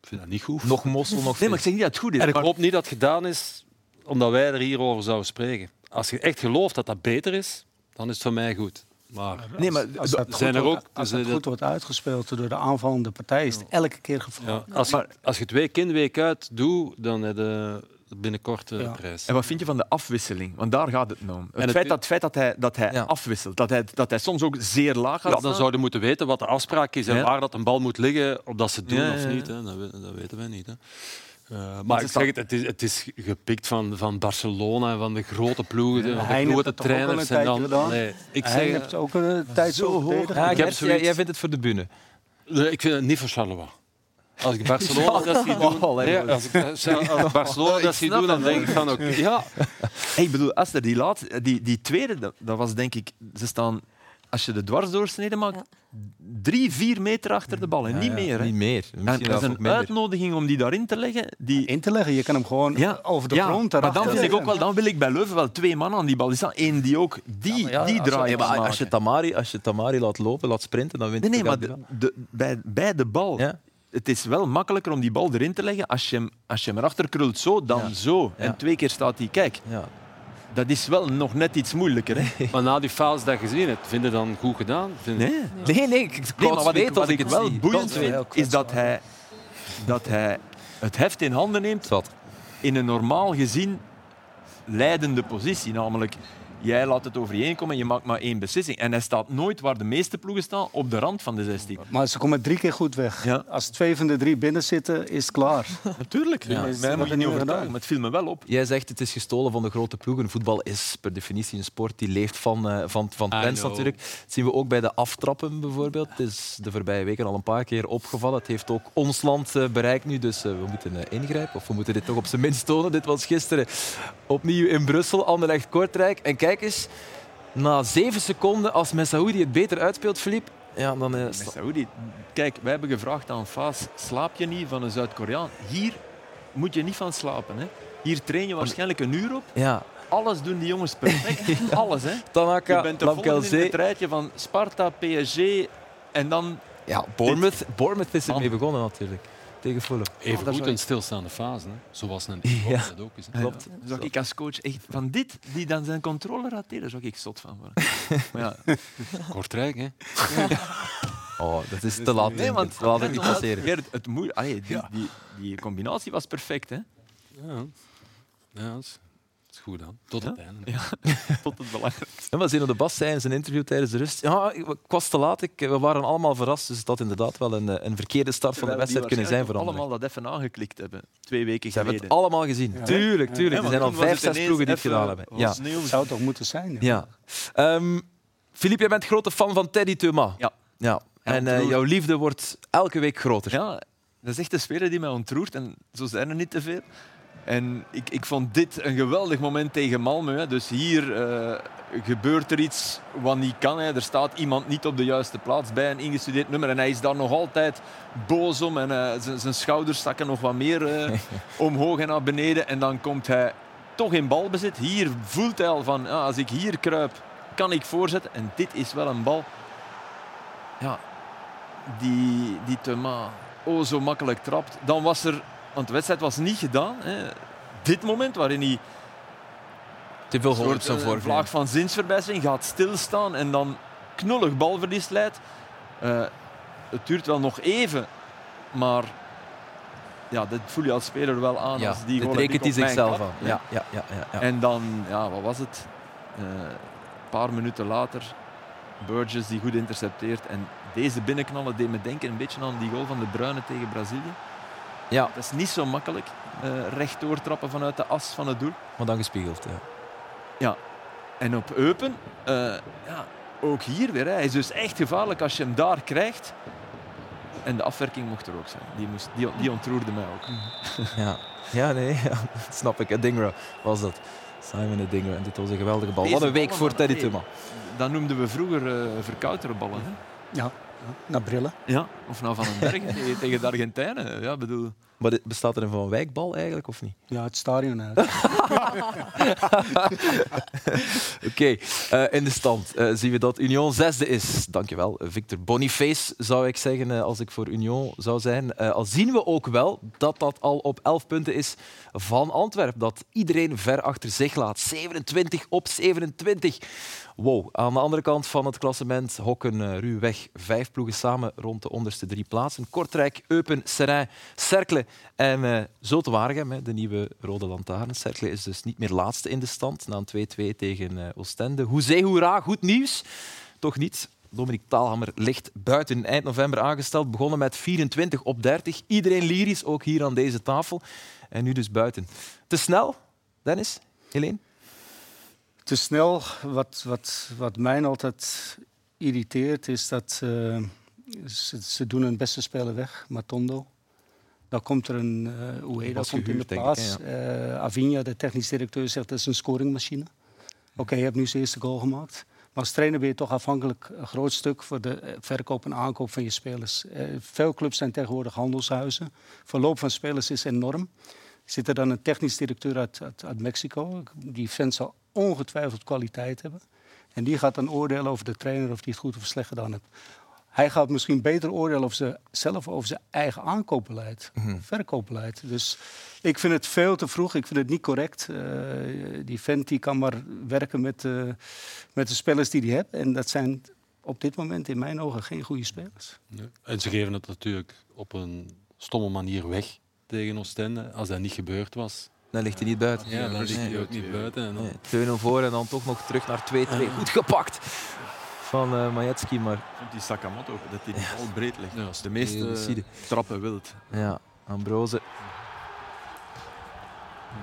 ik vind dat niet goed. Nog mossel, nog Nee, maar ik zeg niet dat het goed is. En ik maar- hoop niet dat het gedaan is omdat wij er hierover zouden spreken. Als je echt gelooft dat dat beter is, dan is het voor mij goed. Maar Nee, maar Als dat, goed, zijn er wordt, ook- als dat goed wordt uitgespeeld door de aanvallende partij, is het elke keer gevaarlijk. ja, als, je, als je het week in, week uit doet, dan heb je binnenkort de Ja. prijs. En wat vind je van de afwisseling? Want daar gaat het nou om. Het, het- feit, dat, het feit dat hij, dat hij Ja. afwisselt, dat hij, dat hij soms ook zeer laag gaat Ja, dan zouden we moeten weten wat de afspraak is en Ja. waar dat een bal moet liggen, of dat ze het doen of ja. niet. Hè. Dat, dat weten wij niet. Hè. Eh, maar ik zeg het, het is, het is gepikt van, van Barcelona en van de grote ploegen, de, Hein de grote trainers. En dan, gedaan? nee, ik Hij zeg, heeft ook een tijd zo verdedigd. Ja, Ik heb jij, zoiets- jij vindt het voor de bühne. Nee, ik vind het niet voor Charleroi. Als ik Barcelona [laughs] dat zie doen, Oh, nee, als ik als ik [laughs] Barcelona dat zie doen, dan denk ik van oké, ja, Hey, ik bedoel, Esther, die, laatste, die, die tweede, dat, dat was denk ik... Ze staan, als je de dwarsdoorsnede maakt, drie, vier meter achter de bal. En Ja, niet ja, meer. Hè. Niet meer. En dat is een minder. uitnodiging om die daarin te leggen. Die, In te leggen, je kan hem gewoon ja, over de ja, grond maar dan, vind ik ook wel, dan wil ik bij Leuven wel twee man aan die bal. Er staan één die ook die, Ja, maar ja, die als- draai ja, maar kan als, je. Tamari, als je Tamari laat lopen, laat sprinten, dan wint Nee, nee, maar de, de- bij, bij de bal. Ja. Het is wel makkelijker om die bal erin te leggen. Als je hem, als je hem erachter krult zo, dan Ja. zo. En Ja. twee keer staat hij. Kijk, Ja. Dat is wel nog net iets moeilijker. Hè? [laughs] maar na die fouls dat je gezien hebt, vind je dan goed gedaan? Vind Nee. Nee, nee, ik Nee, nee, maar wat ik, wat ik het wel boeiend vind, is dat hij, dat hij het heft in handen neemt Wat? in een normaal gezien leidende positie. Namelijk, jij laat het over je heen komen en je maakt maar één beslissing. En hij staat nooit waar de meeste ploegen staan, op de rand van de 16. Maar ze komen drie keer goed weg. Ja. Als twee van de drie binnen zitten, is het klaar. [laughs] Natuurlijk, Ja. mij dat moet je niet overtuigen, maar het viel me wel op. Jij zegt het is gestolen van de grote ploegen. Voetbal is per definitie een sport die leeft van, eh, van, van I trends natuurlijk. Dat zien we ook bij de aftrappen bijvoorbeeld. Het is de voorbije weken al een paar keer opgevallen. Het heeft ook ons land eh, bereikt nu, dus eh, we moeten ingrijpen. Of we moeten dit toch op zijn minst tonen. Dit was gisteren opnieuw in Brussel, Anderlecht-Kortrijk. En kijk eens, na zeven seconden, als Messaoudi het beter uitspeelt, Filip, ja, dan... Saoedi, kijk, wij hebben gevraagd aan Faas, slaap je niet van een Zuid-Koreaan? Hier moet je niet van slapen. Hè? Hier train je waarschijnlijk een uur op. ja, Alles doen die jongens perfect. [laughs] [laughs] Alles, hè. Je Tanaka, bent de volgende in het rijtje van Sparta, PSG en dan... Ja, Bournemouth, Bournemouth is ermee begonnen natuurlijk. Tegen Fulham. Even dat goed in stilstaande fase, hè. zoals een Ja. dat ook is. hè. Klopt. Dan zou ik als coach echt van dit, die dan zijn controle rateert, daar zou ik zot van worden. [laughs] maar ja, Kortrijk, hè. [laughs] Oh, dat is te laat. nee, want te laat het niet passeren. Gert, het moe- Allee, die, die, die combinatie was perfect. Hè? Ja, ja dat is- is goed dan. Tot het einde. Ja, [laughs] tot het belangrijkste. Ja, maar Zeno de Bas zei in zijn interview tijdens de rust. Ja, ik, ik was te laat. Ik, we waren allemaal verrast. Dus dat inderdaad wel een, een verkeerde start van de wedstrijd kunnen zijn voor allemaal dat even aangeklikt hebben. Twee weken Ze hebben geleden. het allemaal gezien. Ja. Tuurlijk, tuurlijk. Ja, er zijn al vijf, zes ploegen die het gedaan hebben. Ja. Zou toch moeten zijn? Ja. Ehm Filip, jij bent grote fan van Teddy Thomas. Ja. ja. En eh, jouw liefde wordt elke week groter. Ja, dat is echt een speler die mij ontroert. En zo zijn er niet te veel. En ik, ik vond dit een geweldig moment tegen Malmö. hè. Dus hier eh, gebeurt er iets wat niet kan. Hè. Er staat iemand niet op de juiste plaats bij een ingestudeerd nummer. En hij is daar nog altijd boos om. En eh, zijn- schouders zakken nog wat meer eh, [laughs] omhoog en naar beneden. En dan komt hij toch in balbezit. Hier voelt hij al van, ja, als ik hier kruip, kan ik voorzetten. En dit is wel een bal ja, die, die Thomas oh zo makkelijk trapt. Dan was er, want de wedstrijd was niet gedaan. Hè. Dit moment waarin hij Te veel soort zo eh, voor. vlaag van zinsverbijstering gaat stilstaan en dan knullig balverlies leidt. Eh, het duurt wel nog even, maar ja, dat voel je als speler wel aan. Ja, als die gewoon rekent hij zichzelf aan. Ja, ja, ja, ja. En dan, ja, wat was het? Eh, een paar minuten later, Burgess die goed intercepteert. En deze binnenknallen deed me denken een beetje aan die goal van de Bruyne tegen Brazilië. Ja, Dat is niet zo makkelijk, eh recht doortrappen vanuit de as van het doel. maar dan gespiegeld. Ja. En op Eupen, eh, ja, ook hier weer. Hè. Hij is dus echt gevaarlijk als je hem daar krijgt. En de afwerking mocht er ook zijn. Die, moest, die, die ontroerde mij ook. [laughs] Ja, ja nee, [laughs] ja, dat snap ik. Dingra was dat. Simon Dingra. En dit was een geweldige bal. Deze Wat een week voor. Teddy. Thomas. Dat noemden we vroeger eh verkoutere ballen. Hè. Ja, ja. Naar brillen. Ja, of nou van een berg [laughs] tegen, tegen de Argentijnen. Ja, bedoel. Maar dit- bestaat er een Van Wijkbal eigenlijk, of niet? Ja, het stadion uit. [laughs] Oké, eh, in de stand eh, zien we dat Union zesde is. Dankjewel, Victor Boniface zou ik zeggen eh, als ik voor Union zou zijn. Al zien we ook wel dat dat al op 11 punten is van Antwerpen. Dat iedereen ver achter zich laat. 27 op 27. Wow. Aan de andere kant van het klassement hokken ruwweg vijf ploegen samen rond de onderste drie plaatsen. Kortrijk, Eupen, Serrain, Cercle en uh, Zulte Waregem, de nieuwe rode lantaarn. Cercle is dus niet meer laatste in de stand na een 2-2 tegen uh, Oostende. Hoezee, hoera, goed nieuws. Toch niet. Dominique Taalhammer ligt buiten eind november aangesteld. Begonnen met 24 op 30. Iedereen lyrisch, ook hier aan deze tafel. En nu dus buiten. Te snel, Dennis? Helene? Te snel. Wat, wat, wat mij altijd irriteert is dat uh, ze, ze doen hun beste speler weg, Matondo. Dan komt er een uh, Ueda komt in de plaats. Ja. Uh, Avinia, de technisch directeur, zegt dat is een scoringmachine. Oké, okay, je hebt nu zijn eerste goal gemaakt. Maar als trainer ben je toch afhankelijk een groot stuk voor de verkoop en aankoop van je spelers. Uh, veel clubs zijn tegenwoordig handelshuizen. Verloop van spelers is enorm. Zit er dan een technisch directeur uit, uit, uit Mexico? Die vent zal ongetwijfeld kwaliteit hebben. En die gaat dan oordelen over de trainer of die het goed of slecht gedaan heeft. Hij gaat misschien beter oordelen over ze, zelf over zijn eigen aankoopbeleid, mm-hmm. verkoopbeleid. Dus ik vind het veel te vroeg. Ik vind het niet correct. Uh, die vent die kan maar werken met, uh, met de spelers die hij heeft. En dat zijn op dit moment in mijn ogen geen goede spelers. Nee. En ze geven het natuurlijk op een stomme manier weg tegen Oostende. Als dat niet gebeurd was, dan ligt hij niet buiten. Ja, dan ligt hij ook niet buiten. En dan... nee, 2-0 voor en dan toch nog terug naar 2-2. Goed gepakt van uh, Majetski. Maar... Die Sakamoto dat hij ja. al breed ligt. Ja, de meeste trappen wild. Ja, Ambrose.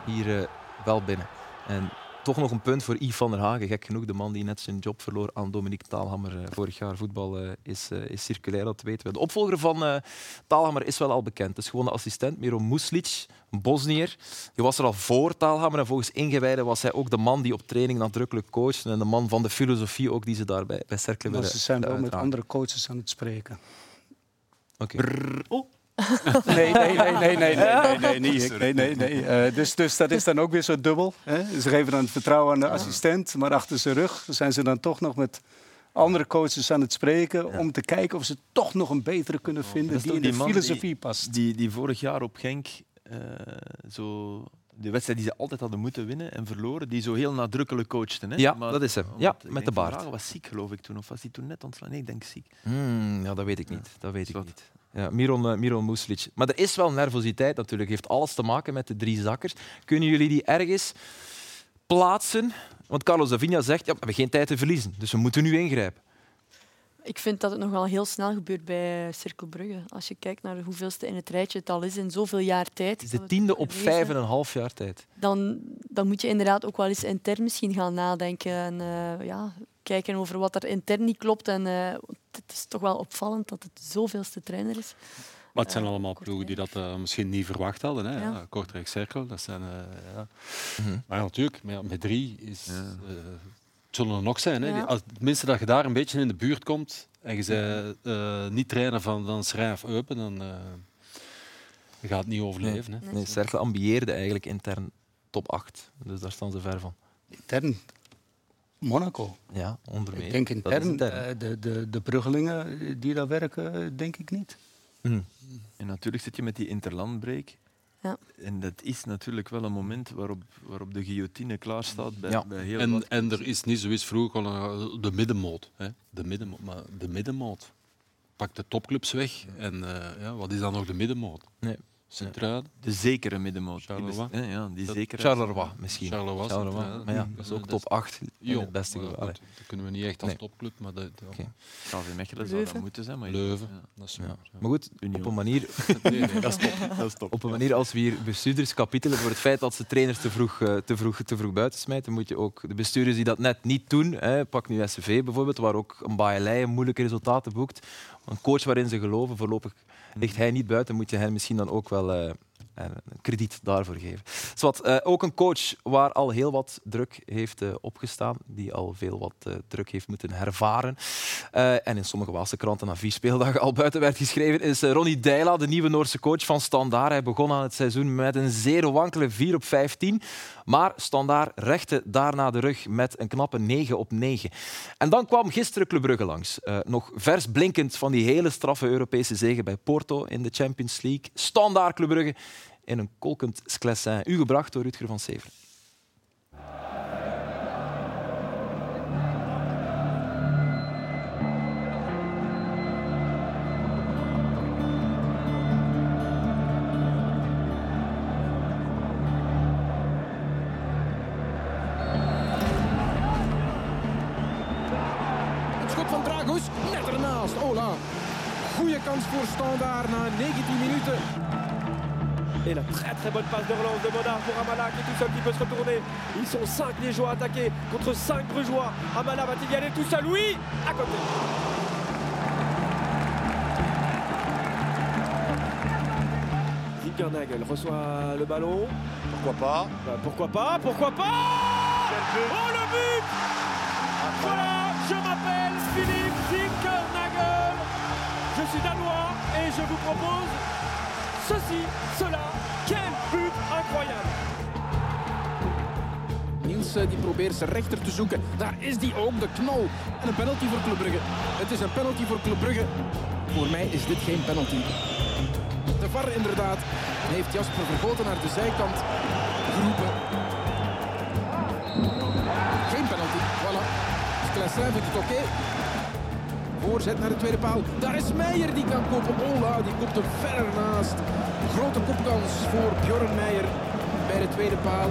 Hier uh, wel binnen. En toch nog een punt voor Yves van der Hagen. Gek genoeg, de man die net zijn job verloor aan Dominique Taalhammer. Uh, vorig jaar voetbal uh, is, uh, is circulair, dat weten we. De opvolger van Taalhammer is wel al bekend. Het is gewoon de assistent, Miro Muslic, een Bosnier. Die was er al voor Taalhammer en volgens ingewijden was hij ook de man die op training nadrukkelijk coachte en de man van de filosofie ook die ze daar bij, bij Cercle willen Ze zijn wel met andere coaches aan het spreken. Oké. Okay. Oh. Nee, nee, nee, nee, nee, nee, nee, nee, nee, nee, nee. Uh, dus, dus dat is dan ook weer zo dubbel. Hè? Ze geven dan het vertrouwen aan de assistent, maar achter zijn rug zijn ze dan toch nog met andere coaches aan het spreken ja. om te kijken of ze toch nog een betere kunnen vinden oh, die in de filosofie die, past. Die, die vorig jaar op Genk uh, zo de wedstrijd die ze altijd hadden moeten winnen en verloren, die zo heel nadrukkelijk coachten. Hè? Ja, maar, dat is hem. Ja, met de baard. was ziek, geloof ik toen, of was hij toen net ontslagen? Nee, ik denk ziek. Hmm, ja, dat weet ik niet. Dat weet ik niet. Ja, Miron, uh, Miron Muslic. Maar er is wel nervositeit natuurlijk. heeft alles te maken met de drie zakkers. Kunnen jullie die ergens plaatsen? Want Carlos Davinha zegt, ja, we hebben geen tijd te verliezen, dus we moeten nu ingrijpen. Ik vind dat het nog wel heel snel gebeurt bij Cirkel Brugge. Als je kijkt naar hoeveelste in het rijtje het al is in zoveel jaar tijd. Het is de tiende op vijf en een half jaar tijd. Dan, dan moet je inderdaad ook wel eens intern misschien gaan nadenken. En uh, ja, kijken over wat er intern niet klopt. En uh, het is toch wel opvallend dat het zoveelste trainer is. Maar het zijn allemaal ploegen die dat uh, misschien niet verwacht hadden. Hè? Ja. Kortrijk Cirkel, dat zijn... ja. Mm -hmm. Maar natuurlijk, met drie is... Het zullen er nog zijn. Hè? Ja. Als, tenminste, dat je daar een beetje in de buurt komt en je bent uh, niet trainer van, van Schrijf Eupen, dan uh, je gaat het niet overleven. Nee, hè? nee Cercle ambieerde eigenlijk intern top 8. Dus daar staan ze ver van. Intern? Monaco. Ja, onder Ik denk intern, intern. Uh, de, de, de Bruggelingen die daar werken, denk ik niet. Mm. En natuurlijk zit je met die interlandbreek. Ja. En dat is natuurlijk wel een moment waarop, waarop de guillotine klaar staat bij, ja. bij heel en, wat. En er is niet zoiets vroeger de middenmoot. Hè? De middenmoot. Maar de middenmoot pakt de topclubs weg. En uh, ja, wat is dan nog de middenmoot? Nee. Centraal. De zekere middenmoot. Charleroi. Ja, ja, die zekere. Charleroi misschien. Charleroi. Charleroi. Maar ja, dat is ook top 8 in het beste geval. Dat kunnen we niet echt als nee. topclub, maar dat... Ja. Okay. KV Mechelen zou dat moeten zijn. Maar Leuven, ja. dat is ja. Maar goed, op een manier... [laughs] nee, nee, dat, is top. dat is top. Op een manier, als we hier bestuurders kapitelen voor het feit dat ze trainers te vroeg, uh, te vroeg, te vroeg buiten smijten, moet je ook de bestuurders die dat net niet doen, hè, pak nu SCV bijvoorbeeld, waar ook een Baaielei moeilijke resultaten boekt, een coach waarin ze geloven, voorlopig ligt hij niet buiten, moet je hen misschien dan ook wel... Krediet daarvoor geven. Zwat, uh, ook een coach waar al heel wat druk heeft uh, opgestaan, die al veel wat uh, druk heeft moeten hervaren. en in sommige Waalse kranten na vier speeldagen al buiten werd geschreven, is Ronnie Deila, de nieuwe Noorse coach van Standaard. Hij begon aan het seizoen met een zeer wankele 4 op 15, maar Standaard rechte daarna de rug met een knappe 9 op 9. En dan kwam gisteren Club Brugge langs. nog vers blinkend van die hele straffe Europese zege bij Porto in de Champions League. Standaard Club Brugge in een kolkend Sclessin. U gebracht door Rutger van Severen. Voor Standaard na 19 minuten. Et la très très bonne passe de relance de Monard pour Amala qui est tout seul qui peut se retourner. Ils sont 5 Liégeois attaqués contre 5 Brugeois. Amala va-t-il y aller tout seul? Oui À côté. Zinkernagel reçoit le ballon. Pourquoi pas? Bah, Pourquoi pas Pourquoi pas? Oh le but Voilà, je m'appelle Philippe Zinkernagel. Je suis danois et je vous propose ceci, cela. Quel but incroyable! Niels die probeert zijn rechter te zoeken. Daar is die ook, de knal. En een penalty voor Club Brugge. Het is een penalty voor Club Brugge. Voor mij is dit geen penalty. De VAR inderdaad heeft Jasper Vergoten naar de zijkant geroepen. Geen penalty, voilà. Sclessin vindt het oké. Voorzet naar de tweede paal. Daar is Meijer die kan kopen. Ola, die komt er ver naast. Grote kopkans voor Bjorn Meijer bij de tweede paal.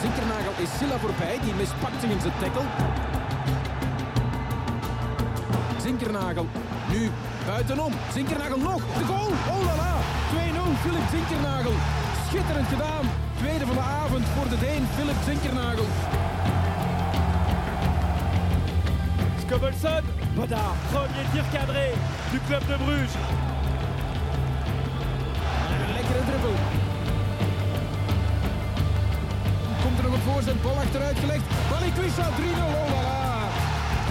Zinkernagel is Silla voorbij. Die mispakt zich in zijn tackle. Zinkernagel nu buitenom. Zinkernagel nog. De goal. Oh la la. 2-0. Philip Zinkernagel. Schitterend gedaan. Tweede van de avond voor de Deen Philip Zinkernagel. Skobelson, Bodard, premier tir cadré du club de Bruges. Lekkere druppel. Komt er nog een voorzet, bal achteruit gelegd. Balikwisha 3-0, oh la la.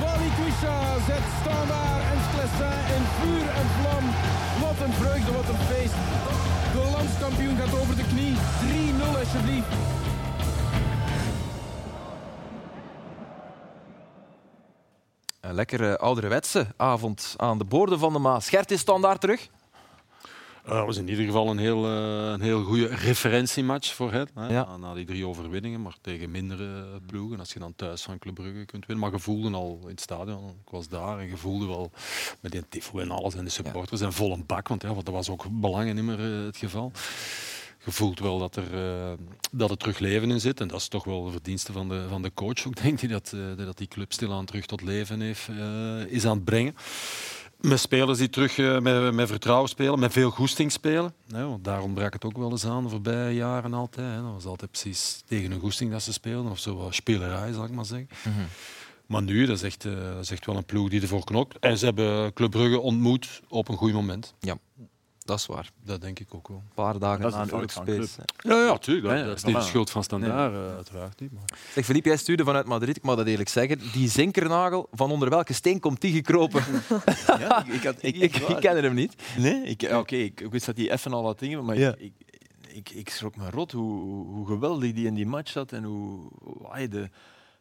Balikwisha zet Standaard en Sclessin in vuur en vlam. Wat een vreugde, wat een feest. De landskampioen gaat over de knie. 3-0 alsjeblieft. Een lekkere ouderwetse avond aan de boorden van de Maas. Gert is standaard terug. Dat uh, was in ieder geval een heel, uh, een heel goede referentiematch voor. Hè? Ja. Na, na, die drie overwinningen, maar tegen mindere ploegen. Als je dan thuis van Club Brugge kunt winnen. Maar je voelde al in het stadion, ik was daar en je voelde wel met die tifo en alles en de supporters ja. en vol een bak. Want ja, dat was ook belangen niet meer uh, het geval. Je voelt wel dat er, uh, dat er terug leven in zit. En dat is toch wel de verdienste van de, van de coach ook, [laughs] denk ik, dat, uh, dat die club stilaan terug tot leven heeft, uh, is aan het brengen. Met spelers die terug met, met vertrouwen spelen, met veel goesting spelen. Ja, want daar ontbrak het ook wel eens aan de voorbije jaren altijd. Hè. Dat was altijd precies tegen een goesting dat ze speelden, of zo spelerij, zal ik maar zeggen. Mm -hmm. Maar nu, dat is, echt, dat is echt wel een ploeg die ervoor knokt. En ze hebben Club Brugge ontmoet op een goed moment. Ja. Dat is waar. Dat denk ik ook wel. Een paar dagen na een Europees. Ja, ja, tuurlijk. Dat, dat is niet de schuld van Standaard, nee. uh, uiteraard niet. Maar... Zeg, Philippe, jij stuurde vanuit Madrid, ik mag dat eerlijk zeggen. Die zinkernagel, van onder welke steen komt die gekropen? [laughs] ja, ik, ik, had, [laughs] ik, ik, ik ken hem niet. Nee, oké, okay, ik, wist dat hij even al wat dingen, maar ja. ik, ik, ik, schrok me rot hoe, hoe geweldig die in die match zat en hoe, hoe de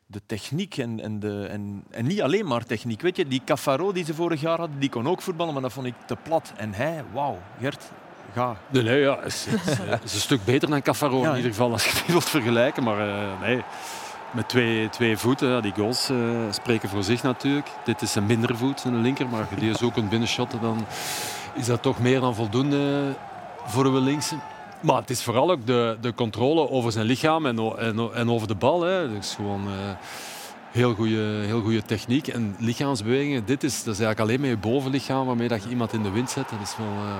de techniek en, en, de, en, en niet alleen maar techniek. Weet je, die Cafaro die ze vorig jaar hadden, die kon ook voetballen, maar dat vond ik te plat. En hij, wauw, Gert, ga. Nee, nee ja, is, is, is een stuk beter dan Cafaro ja, in ieder geval, als je die wilt vergelijken. Maar uh, nee, met twee, twee voeten, die goals uh, spreken voor zich natuurlijk. Dit is een mindere voet, een linker, maar als je die zo kunt binnenshotten, dan is dat toch meer dan voldoende voor een linkse. Maar het is vooral ook de, de controle over zijn lichaam en, en, en over de bal. Hè. Dus gewoon uh, heel goede heel goede techniek. En lichaamsbewegingen, dit is, dat is eigenlijk alleen met je bovenlichaam waarmee dat je iemand in de wind zet. Dat is wel, uh,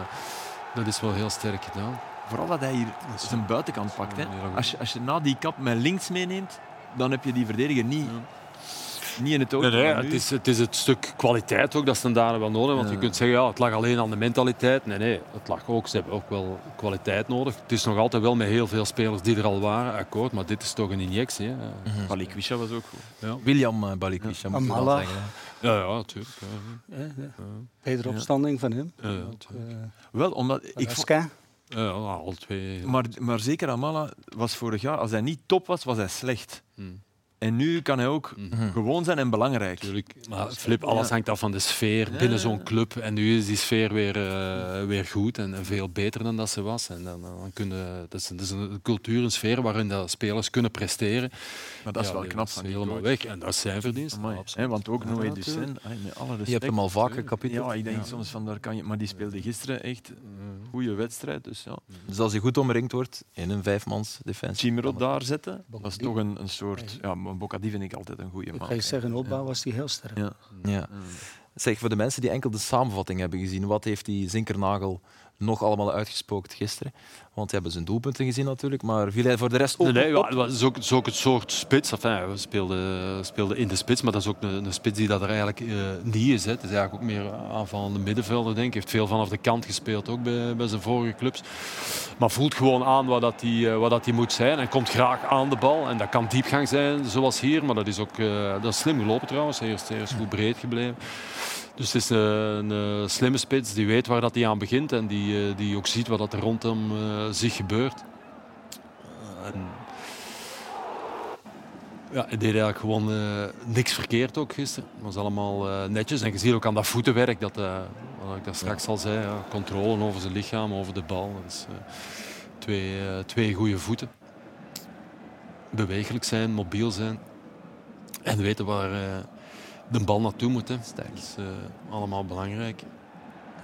dat is wel heel sterk gedaan. Vooral dat hij hier zijn buitenkant pakt. Hè. Als, je, als je na die kap met links meeneemt, dan heb je die verdediger niet. Ja niet in het oog. Nee, nee, het, is, het is het stuk kwaliteit ook dat ze daar wel nodig Want je kunt zeggen, ja, het lag alleen aan de mentaliteit. Nee, nee, het lag ook. Ze hebben ook wel kwaliteit nodig. Het is nog altijd wel met heel veel spelers die er al waren, akkoord. Maar dit is toch een injectie. Hè. Mm -hmm. Balikwisha was ook goed. Ja. William uh, Balikwisha, ja. moet Amala. zeggen. Ja, ja, natuurlijk. Ja, ja. Betere opstanding van hem. Ja, ook, uh, wel, omdat ik. Ja, al twee. Maar, maar zeker Amala was vorig jaar, als hij niet top was, was hij slecht. Hmm. En nu kan hij ook mm-hmm. gewoon zijn en belangrijk. Tuurlijk. Maar Flip, alles hangt af van de sfeer binnen zo'n club. En nu is die sfeer weer, uh, weer goed en, veel beter dan dat ze was. En dan, dan kunnen, dat, is, dat is een cultuur, een sfeer waarin de spelers kunnen presteren. Maar dat is wel knap van helemaal weg. En dat is zijn verdienst. He, want ook Noé Ducen, Je hebt hem al vaker kapitein. Ja, ik denk soms van daar kan je... Maar die speelde gisteren echt een goede wedstrijd. Dus, ja. dus als hij goed omringd wordt in een vijfmans defensie... Chimero daar zetten, dat is toch een, een soort... Ja, Bocadi vind ik altijd een goede man. Ik zeggen, opbouw was die heel sterk. Ja. ja. Zeg, voor de mensen die enkel de samenvatting hebben gezien, wat heeft die Zinkernagel nog allemaal uitgespookt gisteren? Want die hebben zijn doelpunten gezien natuurlijk, maar viel hij voor de rest ook nee, nee, Het is ook, is ook het soort spits. Enfin, we speelden, speelden in de spits, maar dat is ook een, een spits die dat er eigenlijk uh, niet is. Hè. Het is eigenlijk ook meer aanvallende middenvelder, denk ik. heeft veel vanaf de kant gespeeld, ook bij, bij zijn vorige clubs. Maar voelt gewoon aan wat dat hij wat dat die moet zijn en komt graag aan de bal. En dat kan diepgang zijn, zoals hier, maar dat is ook uh, dat is slim gelopen trouwens. Hij is, hij is goed breed gebleven. Dus het is een, een, slimme spits die weet waar dat hij aan begint en die, die ook ziet wat dat er rondom zich gebeurt. En ja, hij deed eigenlijk gewoon uh, niks verkeerd ook gisteren. Het was allemaal uh, netjes. En je ziet ook aan dat voetenwerk, dat, uh, wat ik dat straks ja. al zei, ja, controle over zijn lichaam, over de bal. Dus, twee, twee goede voeten. Bewegelijk zijn, mobiel zijn. En weten waar de bal naartoe moet. Hè. Dat is allemaal belangrijk.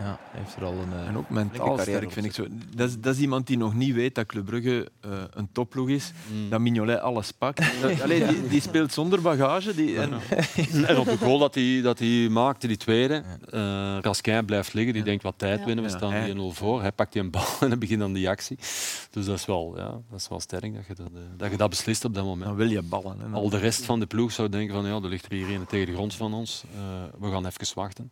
Ja, heeft er al een. Uh, en ook mentaal sterk, vind ik zo. Dat is, dat is, iemand die nog niet weet dat Club Brugge uh, een topploeg is. Mm. Dat Mignolet alles pakt. [laughs] Allee, die, die, speelt zonder bagage. Die, en... en op de goal dat hij, dat hij maakte, die tweede, uh, Raskin blijft liggen. Die ja. denkt wat tijd ja. winnen. We staan ja, 1-0 voor. Hij pakt die een bal [laughs] en dan begint dan die actie. Dus dat is wel, ja, dat is wel sterk dat je dat, dat je dat beslist op dat moment. Dan wil je ballen. Hè, Al de rest van de ploeg zou denken van ja, er ligt er hier een tegen de grond van ons. we gaan even wachten.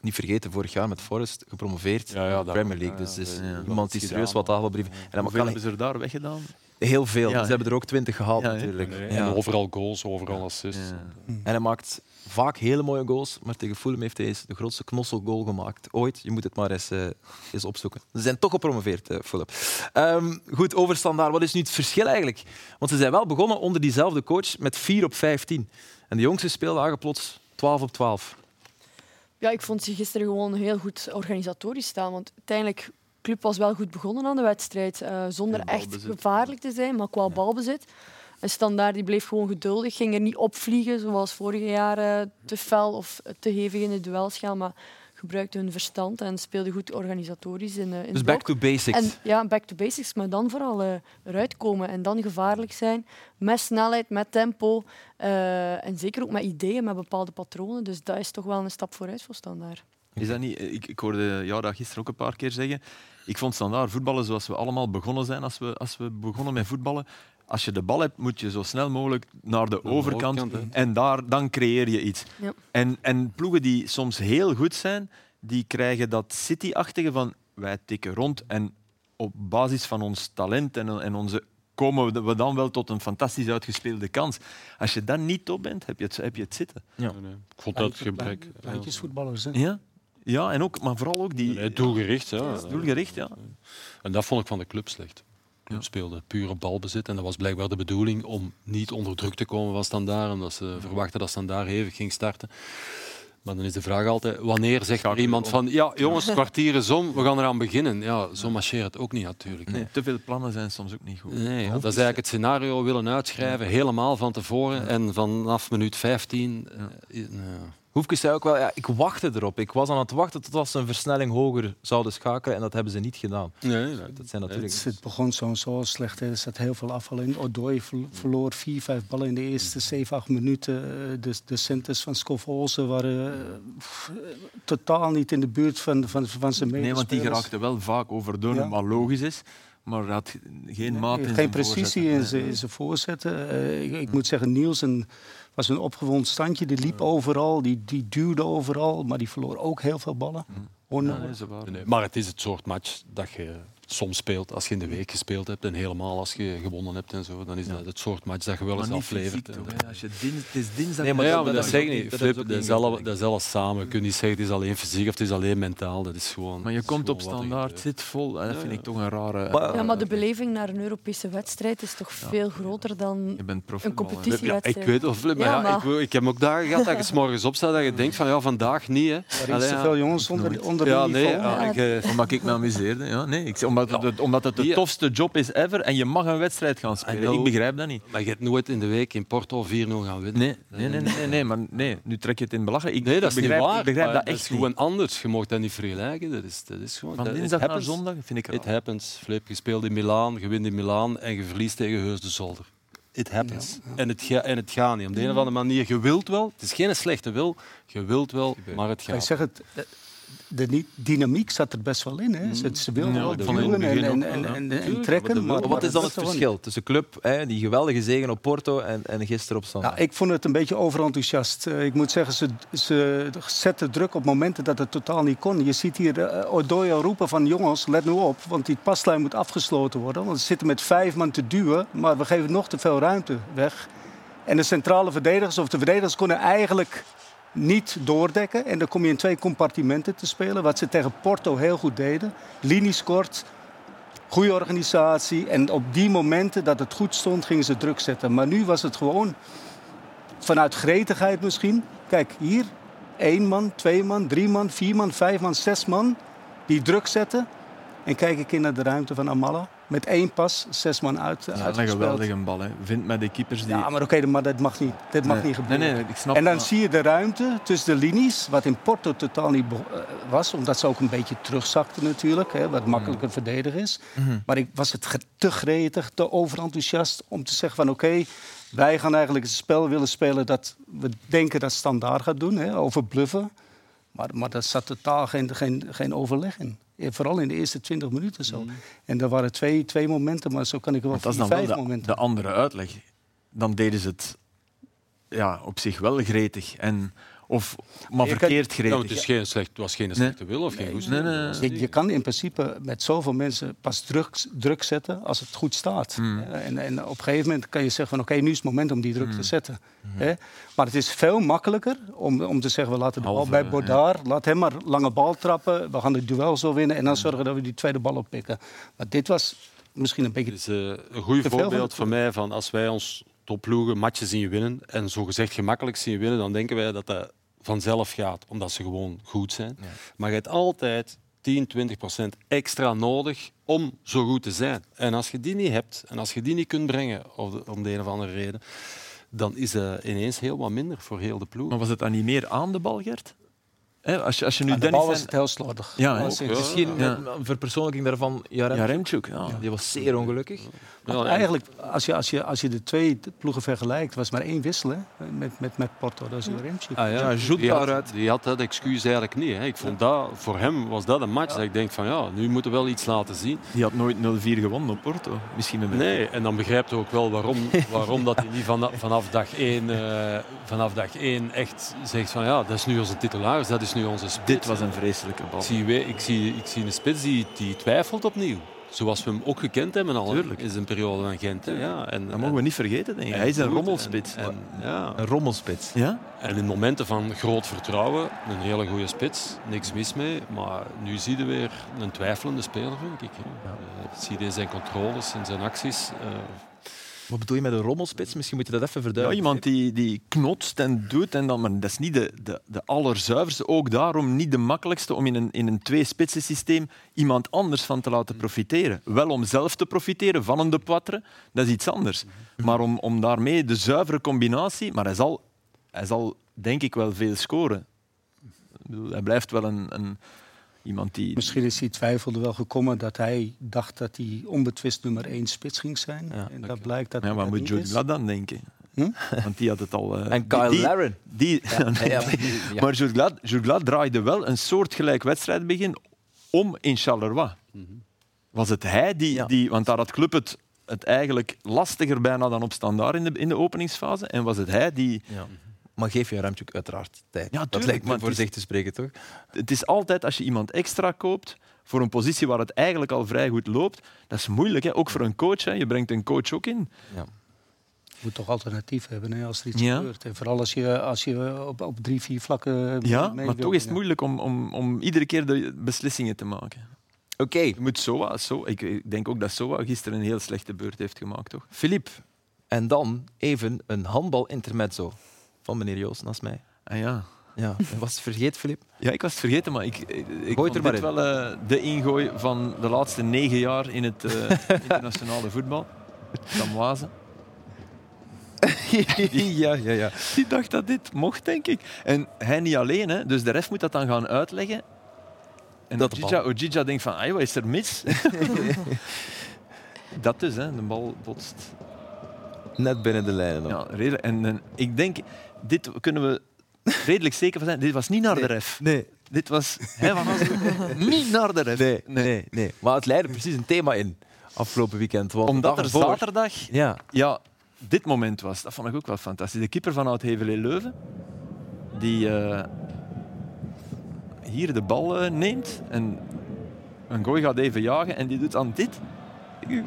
Niet vergeten, vorig jaar met Forest gepromoveerd ja, ja, de Premier League. Dus, dus iemand die serieus wat tafelbrief. En dan kan hebben ze er daar weggedaan? Heel veel. Ze hebben er ook twintig gehaald natuurlijk. En overal goals, overal assists. En hij maakt vaak hele mooie goals, maar tegen Fulham heeft hij eens de grootste knosselgoal gemaakt ooit. Je moet het maar eens, uh, eens opzoeken. Ze zijn toch gepromoveerd, uh, Fulham. Um, goed, over standaard. Wat is nu het verschil eigenlijk? Want ze zijn wel begonnen onder diezelfde coach met 4 op 15. En de jongste speeldagen plots 12 op 12. Ja, ik vond ze gisteren gewoon heel goed organisatorisch staan. Want uiteindelijk, de club was wel goed begonnen aan de wedstrijd. Uh, zonder echt gevaarlijk te zijn, maar qua balbezit. En Standaard die bleef gewoon geduldig. Ging er niet opvliegen, zoals vorige jaren te fel of te hevig in het duels gaan. Maar gebruikten hun verstand en speelden goed organisatorisch in, uh, in Dus back to basics. En, ja, back to basics, maar dan vooral uh, eruit komen en dan gevaarlijk zijn. Met snelheid, met tempo uh, en zeker ook met ideeën, met bepaalde patronen. Dus dat is toch wel een stap vooruit voor Standaard. Is dat niet, ik, ik hoorde jou dat gisteren ook een paar keer zeggen. Ik vond standaard voetballen zoals we allemaal begonnen zijn als we, als we begonnen met voetballen. Als je de bal hebt, moet je zo snel mogelijk naar de, overkant. overkant en daar, dan creëer je iets. Ja. En, en ploegen die soms heel goed zijn, die krijgen dat City-achtige van wij tikken rond en op basis van ons talent en, en onze komen we dan wel tot een fantastisch uitgespeelde kans. Als je dan niet top bent, heb je het, heb je het zitten. Ja. Nee, nee. Ik vond dat gebrek. Pleintjesvoetballers, hè? Ja. Ja, en ook, maar vooral ook die... Nee, doelgericht, ja. Doelgericht, ja. En dat vond ik van de club slecht. Speelde pure balbezit en dat was blijkbaar de bedoeling om niet onder druk te komen van Standaard, omdat ze verwachten dat Standaard hevig ging starten. Maar dan is de vraag altijd, wanneer zegt er iemand van ja, [laughs] jongens, kwartier is om, we gaan eraan beginnen. Ja, zo marcheert het ook niet natuurlijk. Nee, te veel plannen zijn soms ook niet goed. Nee, dat is eigenlijk het scenario willen uitschrijven, helemaal van tevoren. En vanaf minuut 15... Ja. Hoefkes zei ook wel, ja, ik wachtte erop. Ik was aan het wachten tot ze een versnelling hoger zouden schakelen en dat hebben ze niet gedaan. Nee, nee. Dat zijn natuurlijk... het, het begon zo, zo slecht. Er zat heel veel afval in. Odoi verloor vier, vijf ballen in de eerste zeven, acht minuten. De, de centers van Scovolse waren uh, totaal niet in de buurt van, van, van zijn medespelers. Nee, want die geraakte wel vaak over door, ja. wat logisch is. Maar had geen maat in Geen precisie in zijn voorzetten. Uh, ik, ik moet zeggen, Niels en was een opgewonden standje. Die liep overal, die, die duwde overal, maar die verloor ook heel veel ballen. Mm. Ja, nee, maar het is het soort match dat je soms speelt als je in de week gespeeld hebt en helemaal als je gewonnen hebt en zo, dan is dat het soort match dat je wel eens aflevert. Als je dins, het is dinsdag... Nee, maar, ja, maar dat, dat zeg ik niet. Flip, dat, is alles, dat is alles samen. Je kunt niet zeggen het is alleen fysiek of het is alleen mentaal. Dat is gewoon... Maar je komt op standaard, zit vol. Dat vind ik toch een rare... Ja, maar de beleving naar een Europese wedstrijd is toch veel groter dan een competitiewedstrijd. Ja, ik weet wel, Flip, maar, ja, ik, ik, heb ook dagen gehad dat je s morgens opstaat dat je denkt van ja, vandaag niet. Hè. Er is te veel jongens onder, onder ja, nee, Omdat ik me amuseerde. Ja, nee, ik, omdat het, omdat het de tofste job is ever en je mag een wedstrijd gaan spelen. Ik begrijp dat niet. Maar je hebt nooit in de week in Porto 4-0 gaan winnen. Nee, nee, nee, nee, nee, maar nee, nu trek je het in belachelijk. Ik, nee, dat is begrijp, niet waar. Ik begrijp dat echt dat is gewoon anders. Je mag dat niet vergelijken. Dat is, dat is gewoon... Van dinsdag naar zondag vind ik It happens. Flip, je speelt in Milaan, je wint in Milaan en je verliest tegen Heus de Zolder. It happens. Ja, ja. En, het ga, en het gaat niet. Op de een of andere manier, je wilt wel. Het is geen slechte wil. Je wilt wel, maar het gaat. Ik zeg het, de dynamiek zat er best wel in. Hè. Ze, ze wilden ja, wel duwen en, en, en, en, en, trekken. Maar, maar wat is dan het verschil tussen club, hè, die geweldige zegen op Porto en, en gisteren op zondag? Ja, ik vond het een beetje overenthousiast. Uh, ik moet zeggen, ze, ze zetten druk op momenten dat het totaal niet kon. Je ziet hier uh, Odoya roepen van jongens, let nu op, want die paslijn moet afgesloten worden. Want ze zitten met vijf man te duwen, maar we geven nog te veel ruimte weg. En de centrale verdedigers of de verdedigers konden eigenlijk niet doordekken. En dan kom je in twee compartimenten te spelen. Wat ze tegen Porto heel goed deden. Linies kort, goede organisatie. En op die momenten dat het goed stond, gingen ze druk zetten. Maar nu was het gewoon vanuit gretigheid misschien. Kijk, hier één man, twee man, drie man, vier man, vijf man, zes man. Die druk zetten. En kijk ik in naar de ruimte van Amala met één pas zes man uit. Ja, een geweldige bal. Hè. Vind met de keepers die. Ja, maar oké, okay, maar dat mag niet. Dat mag nee. niet gebeuren. Nee, nee, ik snap en dan zie je de ruimte tussen de linies, wat in Porto totaal niet was, omdat ze ook een beetje terugzakten natuurlijk, hè, wat makkelijker mm. verdedigen is. Mm -hmm. Maar ik was het te gretig, te overenthousiast om te zeggen van oké, okay, wij gaan eigenlijk het spel willen spelen dat we denken dat standaard gaat doen, hè, over bluffen. Maar, maar daar zat totaal geen, geen, geen overleg in. Vooral in de eerste 20 minuten zo. Mm. En er waren twee, twee momenten, maar zo kan ik wel vier, dat is dan vijf wel de, momenten. De andere uitleg. Dan deden ze het ja, op zich wel gretig. En, of, maar verkeerd gretig. Nou, het, is geen slecht, het was geen slechte nee. wil of geen goede nee, nee, nee, je, je, kan in principe met zoveel mensen pas druk, druk zetten als het goed staat. Mm. En, en, op een gegeven moment kan je zeggen van oké, okay, nu is het moment om die druk mm. te zetten. Mm. Maar het is veel makkelijker om, om te zeggen we laten de bal bij ja. laat hem maar lange bal trappen, we gaan het duel zo winnen en dan zorgen dat we die tweede bal oppikken. Maar dit was misschien een beetje. Het is uh, een goed voorbeeld voor mij van als wij ons topploegen matchen zien winnen en zo gezegd gemakkelijk zien winnen, dan denken wij dat dat vanzelf gaat, omdat ze gewoon goed zijn. Ja. Maar je hebt altijd 10, 20 procent extra nodig om zo goed te zijn. En als je die niet hebt, en als je die niet kunt brengen, om de een of andere reden, dan is het ineens heel wat minder voor heel de ploeg. Maar was het dan niet meer aan de bal, Gert? Hè, als, je, als je nu Dennis bal was het heel slordig. Ja, Misschien Ja. een verpersoonlijking daarvan Jarem. Ja. Die was zeer ongelukkig. Eigenlijk, als je, als, je, als je de twee ploegen vergelijkt, was maar één wissel hè, met, met, met Porto. Dat is Remchik. Ah, Ja, Joet die, had, daaruit. die had dat excuus eigenlijk niet. Hè. Ik vond dat, voor hem was dat een match dat ik denk van ja, nu moeten we wel iets laten zien. Die had nooit 0-4 gewonnen op Porto. Misschien een Nee, en dan begrijpt je ook wel waarom, [laughs] waarom dat hij niet van, vanaf, dag één, eh, vanaf dag één echt zegt van ja, dat is nu onze titularis, dat is nu onze spits. Dit was een vreselijke bal. Ik zie, ik zie, ik zie een spits die, die twijfelt opnieuw. Zoals we hem ook gekend hebben al Tuurlijk. in zijn periode van Gent. Hè. Ja, en, Dat mogen we niet vergeten. Denk ik. en Hij is een rommelspits. En, en, ja. Een rommelspits. ja? en in momenten van groot vertrouwen, een hele goede spits, niks mis mee. Maar nu zie je weer een twijfelende speler, vind ik. hè. Eh, zie je in zijn controles, in zijn acties. eh, Wat bedoel je met een rommelspits? Misschien moet je dat even verduidelijken. iemand die, die knotst en doet, en dan, maar dat is niet de, de, de allerzuiverste. Ook daarom niet de makkelijkste om in een, in een twee-spitsen systeem iemand anders van te laten profiteren. Wel om zelf te profiteren van een De Poitre, dat is iets anders. Maar om, om daarmee de zuivere combinatie, maar hij zal, hij zal denk ik wel veel scoren. Hij blijft wel een, een, iemand die... Misschien is die twijfel er wel gekomen dat hij dacht dat hij onbetwist nummer één spits ging zijn. Ja, en dat blijkt dat Ja, dat wat moet Jude is. Glad dan denken? Hm? [laughs] Want die had het al... eh, En Kyle die- die- Laren. Die, Ja, [laughs] ja, ja. Maar draaide wel een soortgelijk wedstrijdbegin om in Charleroi. Was het hij die, Ja. die... Want daar had Club het, het eigenlijk lastiger bijna dan op standaard in de, in de openingsfase. En was het hij die... Ja. Maar geef je Remtjuk uiteraard tijd. Ja, dat lijkt me voor is- zich te spreken, toch? Het is altijd als je iemand extra koopt voor een positie waar het eigenlijk al vrij goed loopt. Dat is moeilijk, hè? ook voor een coach. Hè? Je brengt een coach ook in. Je moet toch alternatief hebben hè, als er iets Ja. gebeurt. En vooral als je, als je op, op drie, vier vlakken Ja, mee maar wil toch is het moeilijk om, om, om iedere keer de beslissingen te maken. Oké, Je moet Soa, so, ik, ik denk ook dat Soa gisteren een heel slechte beurt heeft gemaakt, toch? Philippe. En dan even een handbal-intermezzo van meneer Joost naast mij. Ah ja. Ja, was het vergeet, Philippe? Ja, ik was het vergeten, maar ik, ik, ik vond dit wel eh, de ingooi van de laatste negen jaar in het eh, [laughs] internationale voetbal. Samoise. [laughs] ja, ja, ja. Die dacht dat dit mocht, denk ik. En hij niet alleen, hè. dus de ref moet dat dan gaan uitleggen. En Dat Ojija, denkt van, "Ai, wat is er mis? [laughs] dat dus, hè. de bal botst. Net binnen de lijnen. dan. Ja, redelijk. En, en ik denk, dit kunnen we redelijk zeker van zijn. Dit was niet naar de ref. Nee, Dit was hè, Van [laughs] niet naar de ref. nee, nee, nee. Maar het leidde precies een thema in afgelopen weekend. want Omdat er zaterdag Ja, ja, dit moment was. Dat vond ik ook wel fantastisch. De keeper van Oud-Hevelé Leuven, die eh, hier de bal eh, neemt en een gooi gaat even jagen en die doet dan dit. Ik denk